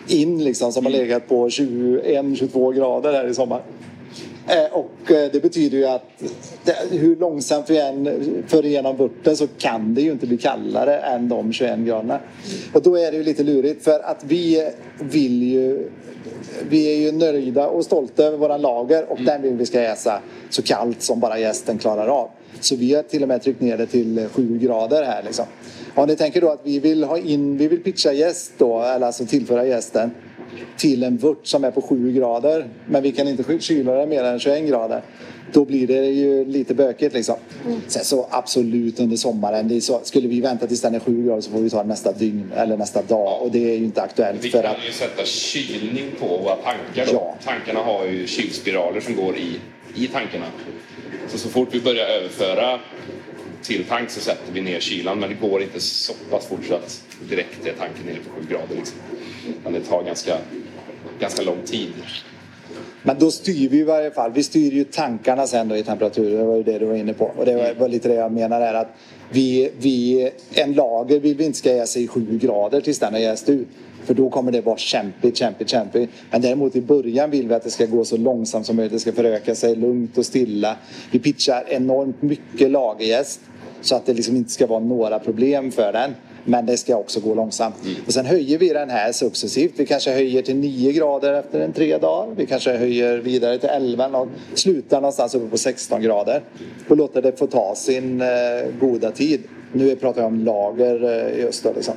in liksom som har legat på 21-22 grader här i sommar. Eh, och eh, det betyder ju att hur långsamt vi än för igenom vörten så kan det ju inte bli kallare än de 21 graderna. Och då är det ju lite lurigt för att vi vill ju vi är ju nöjda och stolta över våra lager och den vill vi ska jäsa så kallt som bara gästen klarar av. Så vi har till och med tryckt ner det till 7 grader här liksom. Om ni tänker då att vi vill ha in, vi vill pitcha gäst då, eller alltså tillföra gästen till en vört som är på 7 grader men vi kan inte kyla det mer än 21 grader. Då blir det ju lite bökigt liksom. Sen så absolut under sommaren, så, skulle vi vänta tills den är 7 grader så får vi ta det nästa dygn eller nästa dag och det är ju inte aktuellt. Vi för kan att, ju sätta kylning på våra tankar. Då. Ja. Tankarna har ju kylspiraler som går i, i tankarna. Så så fort vi börjar överföra till tank så sätter vi ner kylan men det går inte så pass fort så att direkt är tanken nere på 7 grader. Liksom. Utan det tar ganska, ganska lång tid. Men då styr vi i varje fall. Vi styr ju tankarna sen då i temperatur. Det var ju det du var inne på. Och det var, var lite det jag menar är att vi, vi, en lager vill vi inte ska jäsa i 7 grader tills den har jäst ut. För då kommer det vara kämpigt, kämpigt, kämpigt. Men däremot i början vill vi att det ska gå så långsamt som möjligt. Det ska föröka sig lugnt och stilla. Vi pitchar enormt mycket lagerjäst. Så att det liksom inte ska vara några problem för den. Men det ska också gå långsamt. Och sen höjer vi den här successivt. Vi kanske höjer till 9 grader efter en tre dagar. Vi kanske höjer vidare till 11 och slutar någonstans uppe på 16 grader. Och låter det få ta sin eh, goda tid. Nu pratar jag om lager eh, just då liksom.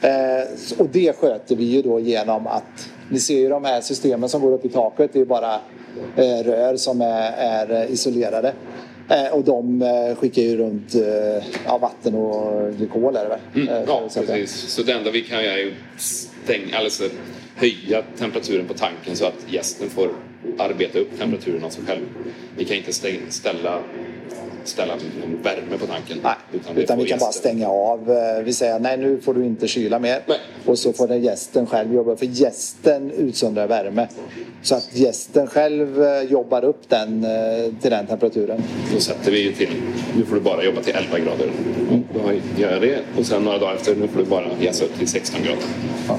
Eh, och det sköter vi ju då genom att ni ser ju de här systemen som går upp i taket. Det är bara eh, rör som är, är isolerade. Eh, och de eh, skickar ju runt eh, ja, vatten och glykol är det väl? Mm, ja, att precis. Så det enda vi kan göra är stänga, alltså höja temperaturen på tanken så att gästen får arbeta upp temperaturen av sig själv. Vi kan inte ställa, ställa någon värme på tanken. Nej, utan får vi kan bara gästen. stänga av. Eh, Vi säger nej nu får du inte kyla mer. Nej. Och så får den gästen själv jobba. För gästen utsöndrar värme. Så att gästen själv eh, jobbar upp den eh, till den temperaturen. Då sätter vi ju till, nu får du bara jobba till 11 grader. Mm. Då gör jag det och sen några dagar efter, nu får du bara jäsa upp till 16 grader. Ja.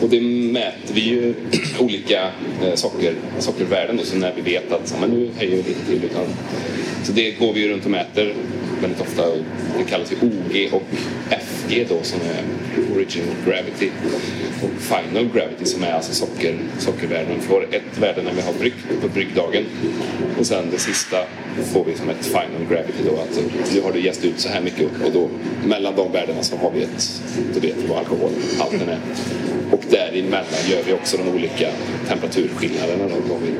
Och det mäter vi ju *clears throat* olika eh, socker, sockervärden då, så när vi vet att men nu höjer vi lite till. Utan, så det går vi ju runt och mäter väldigt ofta. Det kallas ju OG och FG då som är Original Gravity och Final Gravity som är alltså socker, sockervärden. Vi får ett värde när vi har bryggt på bryggdagen och sen det sista får vi som ett Final Gravity då. Alltså, nu har du jäst ut så här mycket och då mellan de värdena så har vi ett, då vet vi vad alkoholhalten är. Och däremellan gör vi också de olika temperaturskillnaderna då, vad vi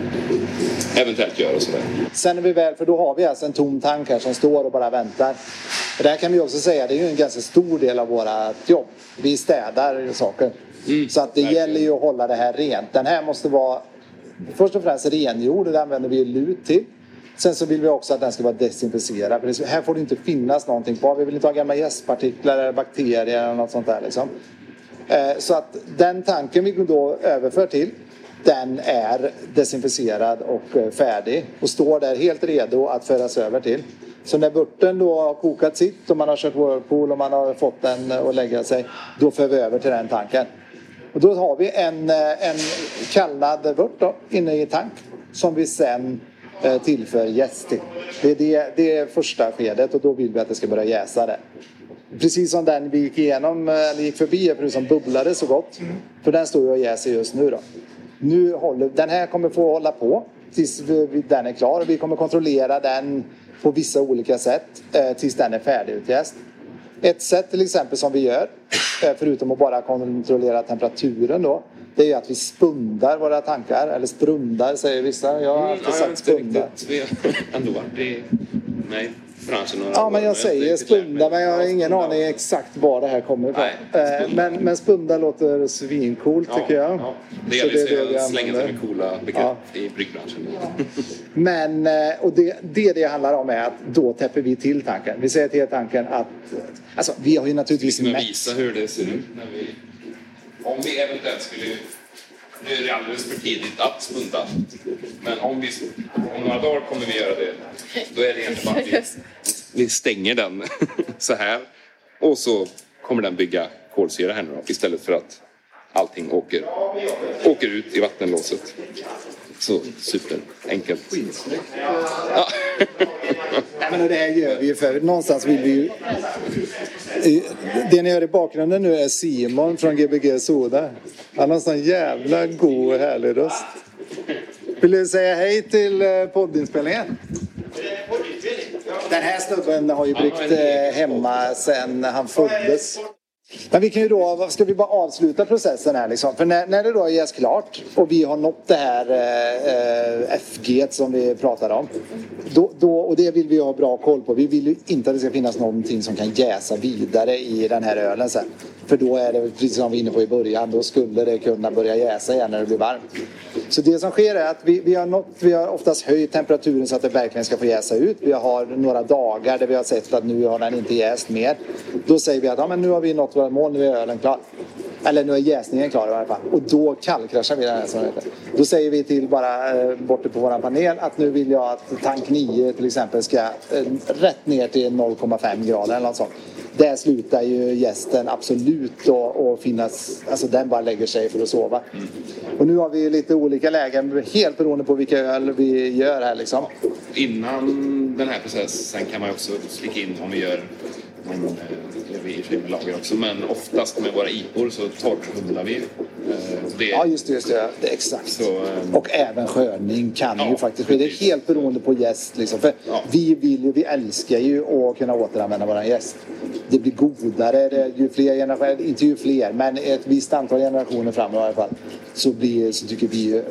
eventuellt gör och sådär. Sen är vi väl, för då har vi alltså en tom tank här som står och bara väntar. Och där kan vi också säga, det är ju en ganska stor del av vårt jobb. Vi städar saker. så att det verkligen. gäller ju att hålla det här rent. Den här måste vara först och främst rengjord och det använder vi lut till. Sen så vill vi också att den ska vara desinficerad. För här får det inte finnas någonting kvar. Vi vill inte ha gamla jästpartiklar eller bakterier eller något sånt där liksom. Eh, Så att den tanken vi då överför till den är desinficerad och eh, färdig och står där helt redo att föras över till. Så när vörten då har kokat sitt och man har kört Whirlpool och man har fått den eh, att lägga sig, då för vi över till den tanken. Och då har vi en, eh, en kallnad vört då, inne i tank som vi sen tillför jäst till. Det är det, det är första skedet och då vill vi att det ska börja jäsa där. Precis som den vi gick igenom, eh, eller gick förbi, för som bubblade så gott. För den står ju och jäser just nu då. Nu håller, den här kommer få hålla på tills vi, den är klar. Vi kommer kontrollera den på vissa olika sätt eh, tills den är färdigutjäst. Ett sätt till exempel som vi gör, eh, förutom att bara kontrollera temperaturen då, det är ju att vi spundar våra tankar, eller sprundar säger vissa. Jag har alltid Mm, ja, jag har sagt riktigt, vi har ändå varit i nej, branschen några Ja, år, men jag säger spunda, men jag har Ja, ingen spunda. aning exakt var det här kommer ifrån. Nej, Eh, spunda. Men, men spunda låter svincoolt Ja, tycker jag. Ja. Det gäller ju vi att slänga sig med coola begrepp i bryggbranschen. Men, eh, och det, det det handlar om är att då täpper vi till tanken. Vi säger till tanken att, alltså vi har ju Vi naturligtvis ska mätt. visa hur det ser ut när vi... Om vi eventuellt skulle nu är det alldeles för tidigt att spunda. Men om, vi, om några dagar kommer vi göra det. Då är det egentligen bara att vi, vi stänger den *laughs* så här. Och så kommer den bygga kolsyra här nu då, istället för att allting åker, åker ut i vattenlåset. Så superenkelt. Ja. Nej, men det här gör vi ju för någonstans vill vi ju... Det ni hör i bakgrunden nu är Simon från Gbg Soda. Han har en sån jävla god och härlig röst. Vill du säga hej till eh, poddinspelningen? Den här snubben har ju bryggt eh, hemma sedan han föddes. Men vi kan ju då, ska vi bara avsluta processen här liksom? För när, när det då är jäst klart och vi har nått det här eh, eh FG som vi pratade om. Då, då, och det vill vi ha bra koll på. Vi vill ju inte att det ska finnas någonting som kan jäsa vidare i den här ölen sen. För då är det, precis som vi var inne på i början, då skulle det kunna börja jäsa igen när det blir varmt. Så det som sker är att vi, vi, har, nått, vi har oftast höjt temperaturen så att det verkligen ska få jäsa ut. Vi har några dagar där vi har sett att nu har den inte jäst mer. Då säger vi att ja, men nu har vi nått våra mål, nu är ölen klar. Eller nu är jäsningen klar i alla fall. Och då kallkraschar vi den här som heter. Då säger vi till bara eh, borta på vår panel att nu vill jag att tank 9 till exempel ska eh, rätt ner till 0,5 grader eller något sånt. Där slutar ju gästen absolut att finnas, alltså den bara lägger sig för att sova. Och nu har vi lite olika lägen helt beroende på vilka öl vi gör här liksom. Innan den här processen kan man också slicka in om vi gör men, eh, vi i och med lager också. Men oftast med våra IPor så torrhumlar vi. Eh, Det, Ja just det, just det. det är exakt. Så, eh, Och även skördning kan Ja, ju faktiskt ske. Det är helt beroende på gäst. Liksom. För Ja. vi, vill ju, vi älskar ju att kunna återanvända våran gäst. Det blir godare det, ju fler generationer, inte ju fler, men ett visst antal generationer framåt i alla fall. Så, blir, så tycker vi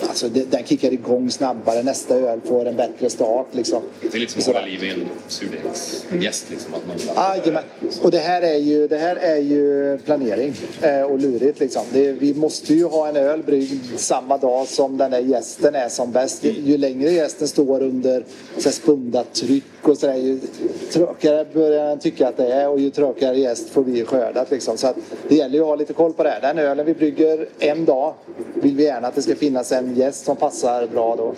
Alltså det, den kickar igång snabbare. Nästa öl får en bättre start. Liksom. det är liksom Så- att hålla liv i en surdegsgäst. Liksom, att man, Jajamän. Och det här är ju, det här är ju planering eh, och lurigt liksom. Det, vi måste ju ha en öl bryggd samma dag som den där gästen är som bäst. Ju, ju längre gästen står under så spundat tryck och sådär ju tråkigare börjar den tycka att det är och ju tråkigare gäst får vi skördat liksom. Så att det gäller ju att ha lite koll på det här. Den ölen vi brygger en dag vill vi gärna att det ska finnas en gäst som passar bra då.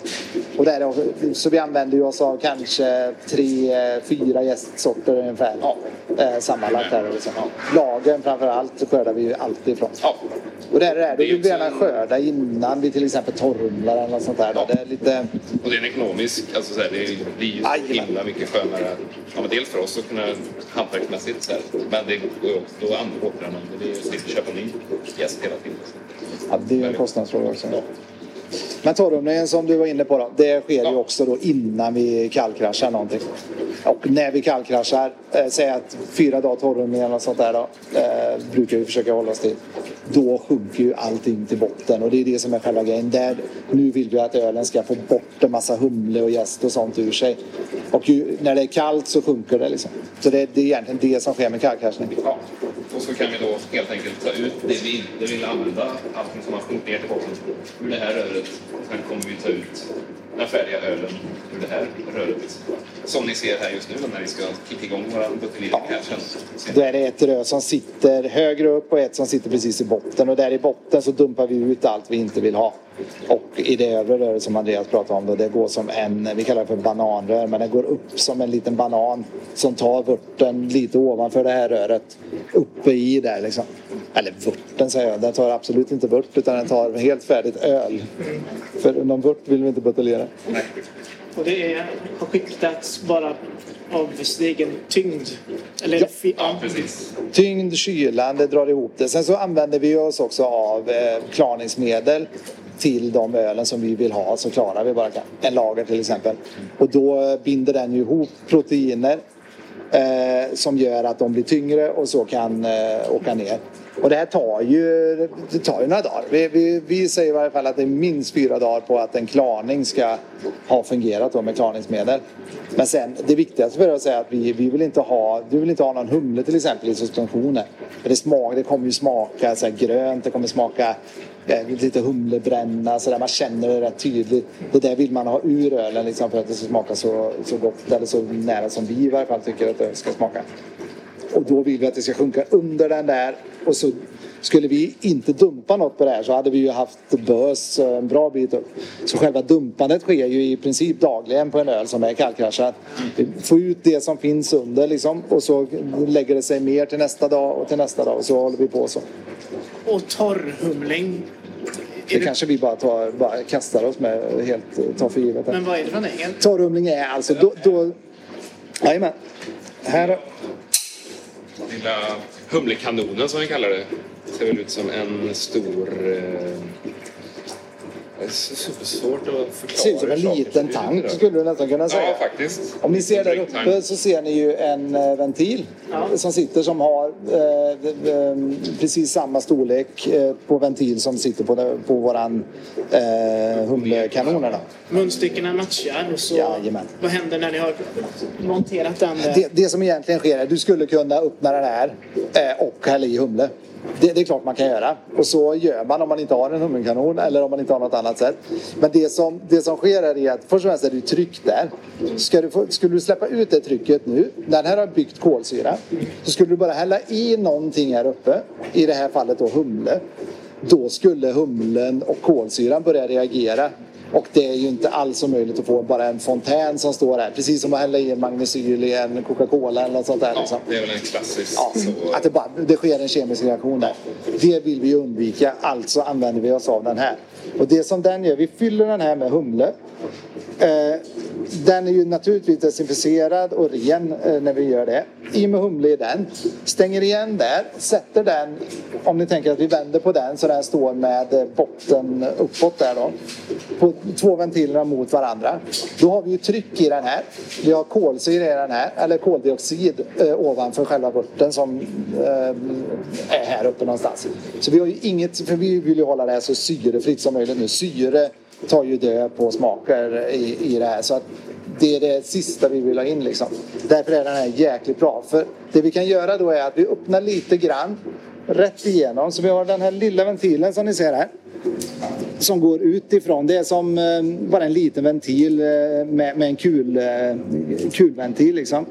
Och där är, så vi använder ju oss av kanske tre, fyra gästsorter ungefär. Ja. Eh, sammanlagt här. Liksom. Lagen framför allt skördar vi ju alltid ifrån. ja, Och det är det där, då vill vi också gärna en- skörda innan vi till exempel torrumlar eller något sånt där. Ja. Det är lite... och det är en ekonomisk, alltså så här, det blir ju Jajamän. himla mycket skönare. Ja, men dels för oss att kunna hantverksmässigt så här, men det går ju då återanvänder vi och slipper köpa ny gäst hela tiden. Ja, det är ju en kostnadsfråga också. Men torrumlingen som du var inne på då, det sker ju Ja. också då innan vi kallkraschar någonting. Och när vi kallkraschar, eh, säg att fyra dagar torrumling eller sånt där då, eh, brukar vi försöka hålla oss till. Då sjunker ju allting till botten och det är det som är själva grejen. Där, nu vill vi att ölen ska få bort en massa humle och jäst och sånt ur sig. Och ju, när det är kallt så sjunker det liksom. Så det, det är egentligen det som sker med kallkraschning. Ja. Och så kan vi då helt enkelt ta ut det vi inte vill använda, allting som har sjunkit ner till botten, ur det här röret. Sen kommer vi ta ut den färdiga ölen ur det här röret. Som ni ser här just nu när vi ska kicka igång vår buteljering här sen. Då är det ett rör som sitter högre upp och ett som sitter precis i botten. Och där i botten så dumpar vi ut allt vi inte vill ha. Och i det övre röret som Andreas pratade om då, det går som en, vi kallar det för bananrör, men det går upp som en liten banan som tar vörten lite ovanför det här röret. Uppe i där liksom. Eller vörten säger jag, den tar absolut inte vört utan den tar helt färdigt öl. För någon vört vill vi inte buteljera. Och det är, har skiktats bara av sin egen tyngd. Eller Ja. Ja, precis. Tyngd, kylan, det drar ihop det. Sen så använder vi oss också av eh, klarningsmedel till de ölen som vi vill ha så klarar vi bara. En lager till exempel. Och då binder den ihop proteiner eh, som gör att de blir tyngre och så kan eh, åka ner. Och det här tar ju, det tar ju några dagar. Vi, vi, vi säger i varje fall att det är minst fyra dagar på att en klarning ska ha fungerat då med klarningsmedel. Men sen det viktigaste för att säga att vi, vi vill inte ha, du vill inte ha någon humle till exempel i suspensionen. För det, smak, det kommer ju smaka så här grönt, det kommer smaka eh, lite humlebränna så där. Man känner det rätt tydligt. Det där vill man ha ur ölen liksom, för att det ska smaka så, så gott eller så nära som vi i varje fall tycker att det ska smaka. Och då vill vi att det ska sjunka under den där och så Skulle vi inte dumpa något på det här så hade vi ju haft bös en bra bit upp. Så själva dumpandet sker ju i princip dagligen på en öl som är kallkraschad. Vi får ut det som finns under liksom och så lägger det sig mer till nästa dag och till nästa dag och så håller vi på så. Och torrhumling. Det kanske vi bara, tar, bara kastar oss med helt tar för givet. Men vad är det för någonting? Torrhumling är alltså då... då jajamän. Här Lilla humlekanonen som vi kallar det. Ser väl ut som en stor... Eh, det är så svårt att förklara. ser ut som en liten tank skulle du nästan kunna säga. Ja, faktiskt. Om ni ser där uppe så ser ni ju en eh, ventil som sitter som har eh, eh, precis samma storlek eh, på ventil som sitter på, på våran eh, humlekanoner. Då. Munstyckena matchar och så... Jajamän. Vad händer när ni har monterat den? Det, det som egentligen sker är att du skulle kunna öppna den här eh, och hälla i humle. Det, det är klart man kan göra. Och så gör man om man inte har en humlekanon eller om man inte har något annat sätt. Men det som, det som sker är att först och främst är det tryck där. Ska du få, skulle du släppa ut det trycket nu, den här har byggt kolsyra, så skulle du bara hälla i någonting här uppe, i det här fallet då humle. Då skulle humlen och kolsyran börja reagera. Och det är ju inte alls möjligt att få bara en fontän som står här. Precis som att hälla i en magnesyl i en Coca-Cola eller något sånt där. Ja, Liksom. det är väl en klassisk Ja, så. att det, bara, det sker en kemisk reaktion där. Det vill vi undvika, alltså använder vi oss av den här. Och det som den gör, vi fyller den här med humle. Eh, den är ju naturligtvis desinficerad och ren eh, när vi gör det. I med humle i den. Stänger igen där, sätter den, om ni tänker att vi vänder på den så den står med eh, botten uppåt där då. På två ventilerna mot varandra. Då har vi ju tryck i den här. Vi har kolsyra i den här, eller koldioxid eh, ovanför själva vörten som eh, är här uppe någonstans. Så vi har ju inget, för vi vill ju hålla det här så syrefritt som möjligt nu. Syre tar ju död på smaker i, i det här. Så att det är det sista vi vill ha in liksom. Därför är den här jäkligt bra. För det vi kan göra då är att vi öppnar lite grann rätt igenom. Så vi har den här lilla ventilen som ni ser här som går utifrån. Det är som eh, bara en liten ventil eh, med, med en kul, eh, kulventil liksom.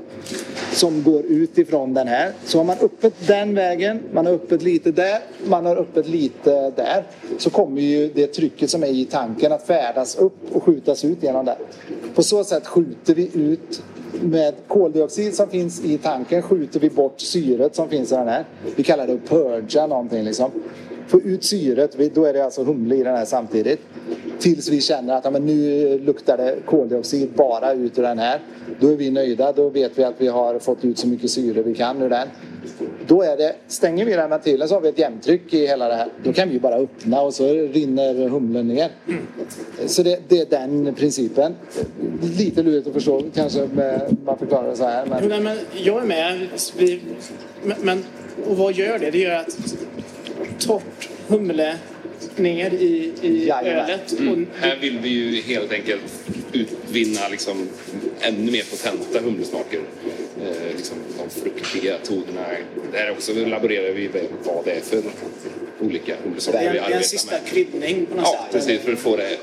Som går utifrån den här. Så har man öppet den vägen, man har öppet lite där, man har öppet lite där. Så kommer ju det trycket som är i tanken att färdas upp och skjutas ut genom där. På så sätt skjuter vi ut med koldioxid som finns i tanken skjuter vi bort syret som finns i den här. Vi kallar det att purga någonting liksom få ut syret, då är det alltså humle i den här samtidigt. Tills vi känner att ja, men nu luktar det koldioxid bara ut ur den här. Då är vi nöjda, då vet vi att vi har fått ut så mycket syre vi kan ur den. Då är det, stänger vi den ventilen så har vi ett jämntryck i hela det här. Då kan vi bara öppna och så rinner humlen ner. Så det, det är den principen. Lite lurigt att förstå kanske med, man förklarar det så här. Men... Nej, men jag är med. Vi, men, men, och vad gör det? Det gör att torrt humle ner i, i Jajamän. ölet. Mm. Och, Här vill vi ju helt enkelt utvinna liksom ännu mer potenta humlesmaker. Eh, liksom de fruktiga tonerna. Där också laborerar vi med vad det är för olika humlesorter vi det är en arbetar sista med. kryddning på något Ja, sätt. precis. För att få det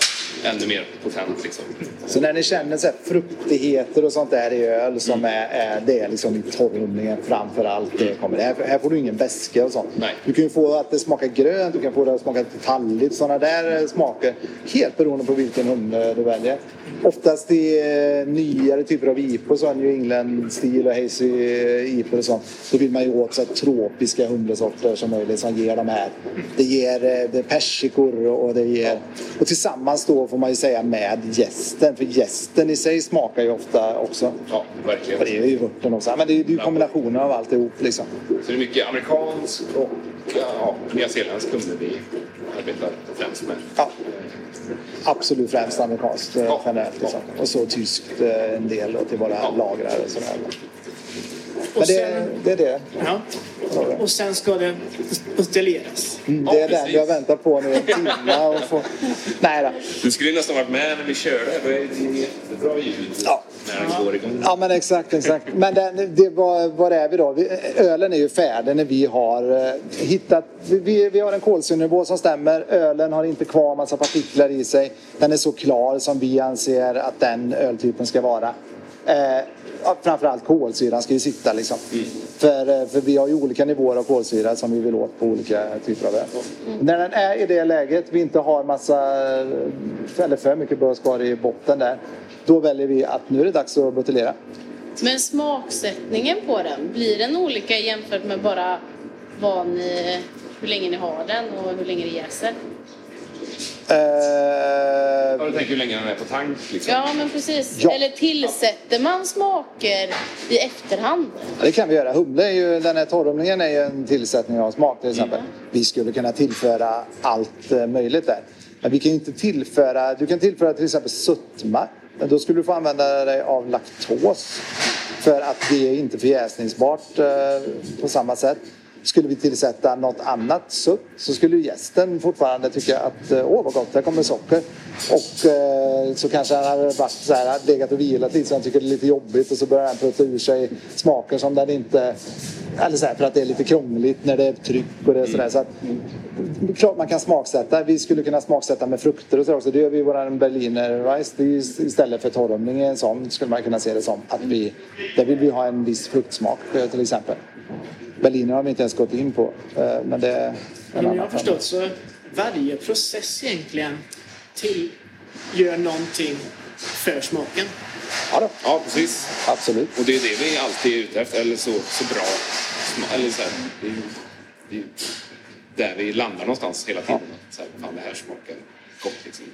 ännu mer potent liksom. Så när ni känner så fruktigheter och sånt där i öl som är, är det är liksom torrhumlingen framför allt. Det kommer. Här, här får du ingen väska och sånt. Nej. Du kan ju få att det smakar grönt, du kan få det att smaka talligt. Sådana där eh, smaker. Helt beroende på vilken humle du väljer. Oftast i eh, nyare typer av IPO, så New England-stil och hazy eh, IPO och sånt. Då vill man ju åt så här tropiska humlesorter som möjligt som ger de här. Det ger eh, det persikor och det ger... Och tillsammans då får man ju säga med gästen. För gästen i sig smakar ju ofta också. Ja, verkligen. Och det är ju vörten också. Men det är ju kombinationen av alltihop liksom. Så det är mycket amerikansk och ja, nyzeeländsk humle vi arbetar främst med. Ja. Absolut främst amerikanskt eh, Ja. generellt. Liksom. Och så tyskt eh, en del då, till våra Ja. lagrar och sådär. Och det, sen- det är det. Ja. Och sen ska det buteljeras. Mm, Ja, det är den precis. vi har väntat på nu en timme. Och få... Nej då. Du skulle ju nästan varit med när vi körde. Det är det jättebra ljud Ja. när den går igång. Ja men exakt, exakt. Men den, det, var, var är vi då? Vi, ölen är ju färdig när vi har eh, hittat... Vi, vi har en kolsyrnivå som stämmer. Ölen har inte kvar massa partiklar i sig. Den är så klar som vi anser att den öltypen ska vara. Eh, ja, framförallt kolsyran ska ju sitta liksom. För, eh, för vi har ju olika nivåer av kolsyra som vi vill åt på olika typer av öl. När den är i det läget, vi inte har massa, eller för mycket bös kvar i botten där. Då väljer vi att nu är det dags att buteljera. Men smaksättningen på den, blir den olika jämfört med bara vad ni, hur länge ni har den och hur länge det jäser? Eh, Ja, du tänker hur länge den är på tank liksom? Ja, men precis. Ja. Eller tillsätter man smaker i efterhand? Ja, Det kan vi göra. Humle är ju, den här torrhumlingen är ju en tillsättning av smak till exempel. Vi skulle kunna tillföra allt eh, möjligt där. Men vi kan ju inte tillföra, du kan tillföra till exempel sötma. Men då skulle du få använda dig av laktos. För att det är inte förjäsningsbart eh, på samma sätt. Skulle vi tillsätta något annat sött så skulle gästen fortfarande tycka att eh, åh vad gott, här kommer socker. Och eh, så kanske han hade varit så här, legat och vilat lite så han tycker det är lite jobbigt och så börjar han prutta ur sig smaker som den inte... Eller så här, för att det är lite krångligt när det är tryck och det är sådär. Så att, klart man kan smaksätta. Vi skulle kunna smaksätta med frukter och så också. Det gör vi i våran Berliner Rice. Istället för torrhumling i en sån skulle man kunna se det som. Att vi, där vill vi ha en viss fruktsmak eh, till exempel. Berliner har vi inte ens gått in på. eh, Men det är en Men jag annan har förstått så varje process egentligen till gör någonting för smaken. Ja, då. Ja, precis. Absolut. Och det är det vi alltid är ute efter. Eller så, så bra. Eller så här, det, är, det är där vi landar någonstans hela tiden. Så här, fan, det här smakar gott liksom.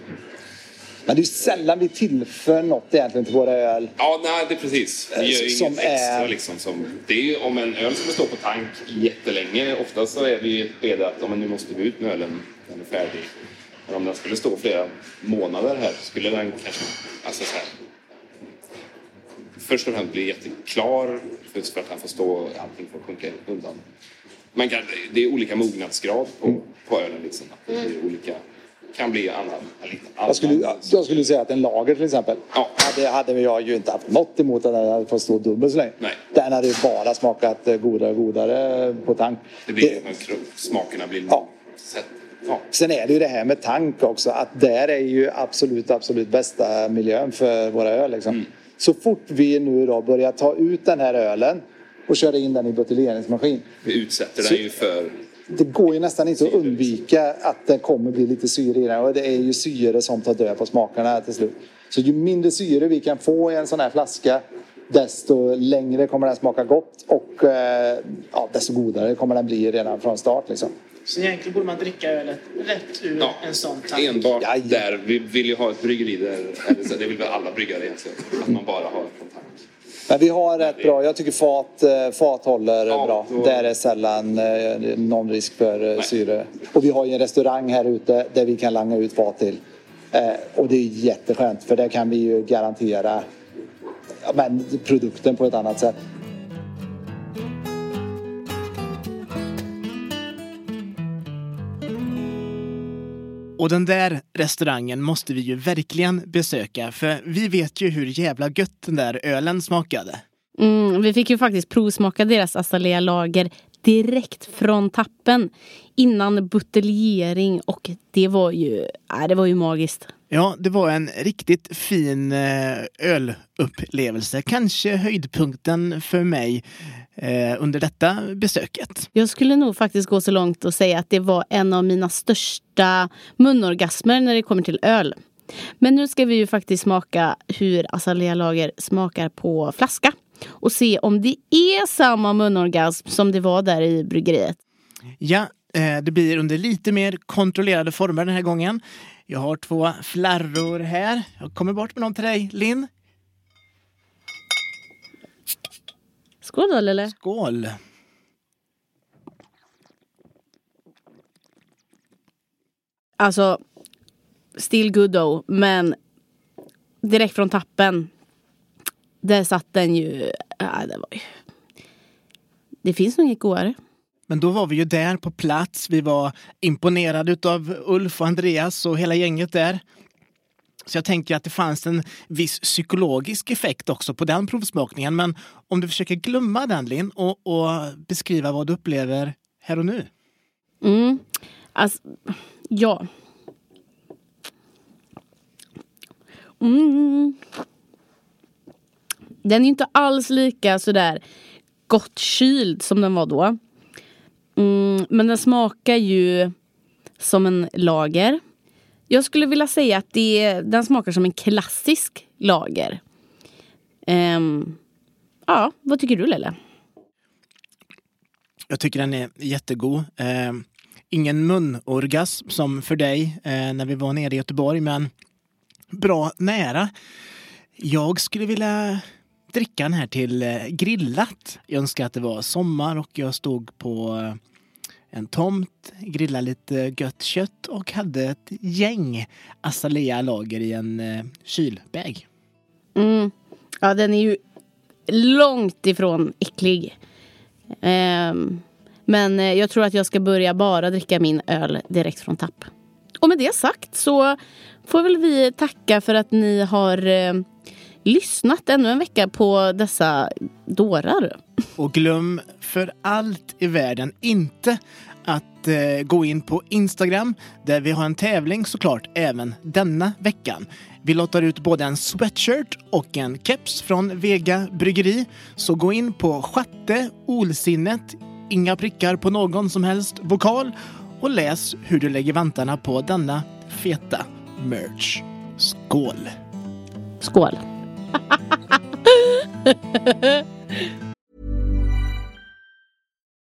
Men det är ju sällan vi tillför något egentligen till våra öl. Ja, nej, det är precis. Vi gör ju Som inget extra är- liksom. Som, det är ju om en öl skulle stå på tank jättelänge. Oftast så är vi i ett skede att men nu måste vi ut med ölen. Den är färdig. Men om den skulle stå flera månader här skulle den kanske... Alltså så här, först och främst bli jätteklar för att han får stå allting får sjunka undan. Man kan, det är olika mognadsgrad på, på ölen. Liksom. Det blir olika, kan bli annan, annan. Jag skulle, jag skulle säga att en lager till exempel. Ja. Hade, hade jag ju inte haft något emot att den hade fått stå dubbelt så länge. Nej. Den hade ju bara smakat eh, godare och godare på tank. Det blir, kro- smakerna blir... Ja. Sätt, ja. Sen är det ju det här med tank också. Att där är ju absolut, absolut bästa miljön för våra öl. Liksom. Så fort vi nu då börjar ta ut den här ölen och köra in den i buteljeringsmaskin. Vi utsätter Så- den ju för... Det går ju nästan inte att undvika att det kommer bli lite syre i den. Och det är ju syre som tar död på smakerna till slut. Så ju mindre syre vi kan få i en sån här flaska desto längre kommer den smaka gott och eh, ja, desto godare kommer den bli redan från start. Liksom. Så egentligen borde man dricka ölet rätt ur Ja, en sån tank. enbart Ja, ja. där. Vi vill ju ha ett bryggeri där, eller så, det vill väl alla bryggare egentligen, att man bara har från tank. Men vi har rätt bra, jag tycker fat, eh, fat håller Ja, bra. då- Där är sällan eh, någon risk för eh, Nej. syre. Och vi har ju en restaurang här ute där vi kan langa ut fat till. Och det är jätteskönt för där kan vi ju garantera men, produkten på ett annat sätt. Och den där restaurangen måste vi ju verkligen besöka för vi vet ju hur jävla gött den där ölen smakade. Mm, vi fick ju faktiskt provsmaka deras Azalea Lager direkt från tappen innan buteljering och det var ju, äh, det var ju magiskt. Ja, det var en riktigt fin eh, ölupplevelse. Kanske höjdpunkten för mig eh, under detta besöket. Jag skulle nog faktiskt gå så långt och säga att det var en av mina största munorgasmer när det kommer till öl. Men nu ska vi ju faktiskt smaka hur Azalea Lager smakar på flaska och se om det är samma munorgasm som det var där i bryggeriet. Ja, eh, det blir under lite mer kontrollerade former den här gången. Jag har två flarror här. Jag kommer bort med någon till dig, Linn. Skål då Lelle. Skål! Alltså, still good though, men direkt från tappen. Där satt den ju, ja, det var ju... Det finns nog inget godare. Men då var vi ju där på plats. Vi var imponerade av Ulf och Andreas och hela gänget där. Så jag tänker att det fanns en viss psykologisk effekt också på den provsmakningen. Men om du försöker glömma den Linn och, och beskriva vad du upplever här och nu. Mm. Alltså, ja. Mm. Den är inte alls lika sådär gott kyld som den var då. Mm, men den smakar ju som en lager. Jag skulle vilja säga att det, den smakar som en klassisk lager. Um, ja, vad tycker du Lelle? Jag tycker den är jättegod. Uh, ingen munorgasm som för dig uh, när vi var nere i Göteborg, men bra nära. Jag skulle vilja drickan här till eh, grillat. Jag önskar att det var sommar och jag stod på eh, en tomt, grillade lite gött kött och hade ett gäng Azalea lager i en eh, kylbag. Mm. Ja, den är ju långt ifrån äcklig. Um, men jag tror att jag ska börja bara dricka min öl direkt från tapp. Och med det sagt så får väl vi tacka för att ni har eh, lyssnat ännu en vecka på dessa dårar. Och glöm för allt i världen inte att eh, gå in på Instagram där vi har en tävling såklart även denna veckan. Vi lottar ut både en sweatshirt och en keps från Vega Bryggeri. Så gå in på sjätte Olsinnet, inga prickar på någon som helst vokal och läs hur du lägger vantarna på denna feta merch. Skål! Skål! 哈，哈哈哈哈哈，呵呵呵。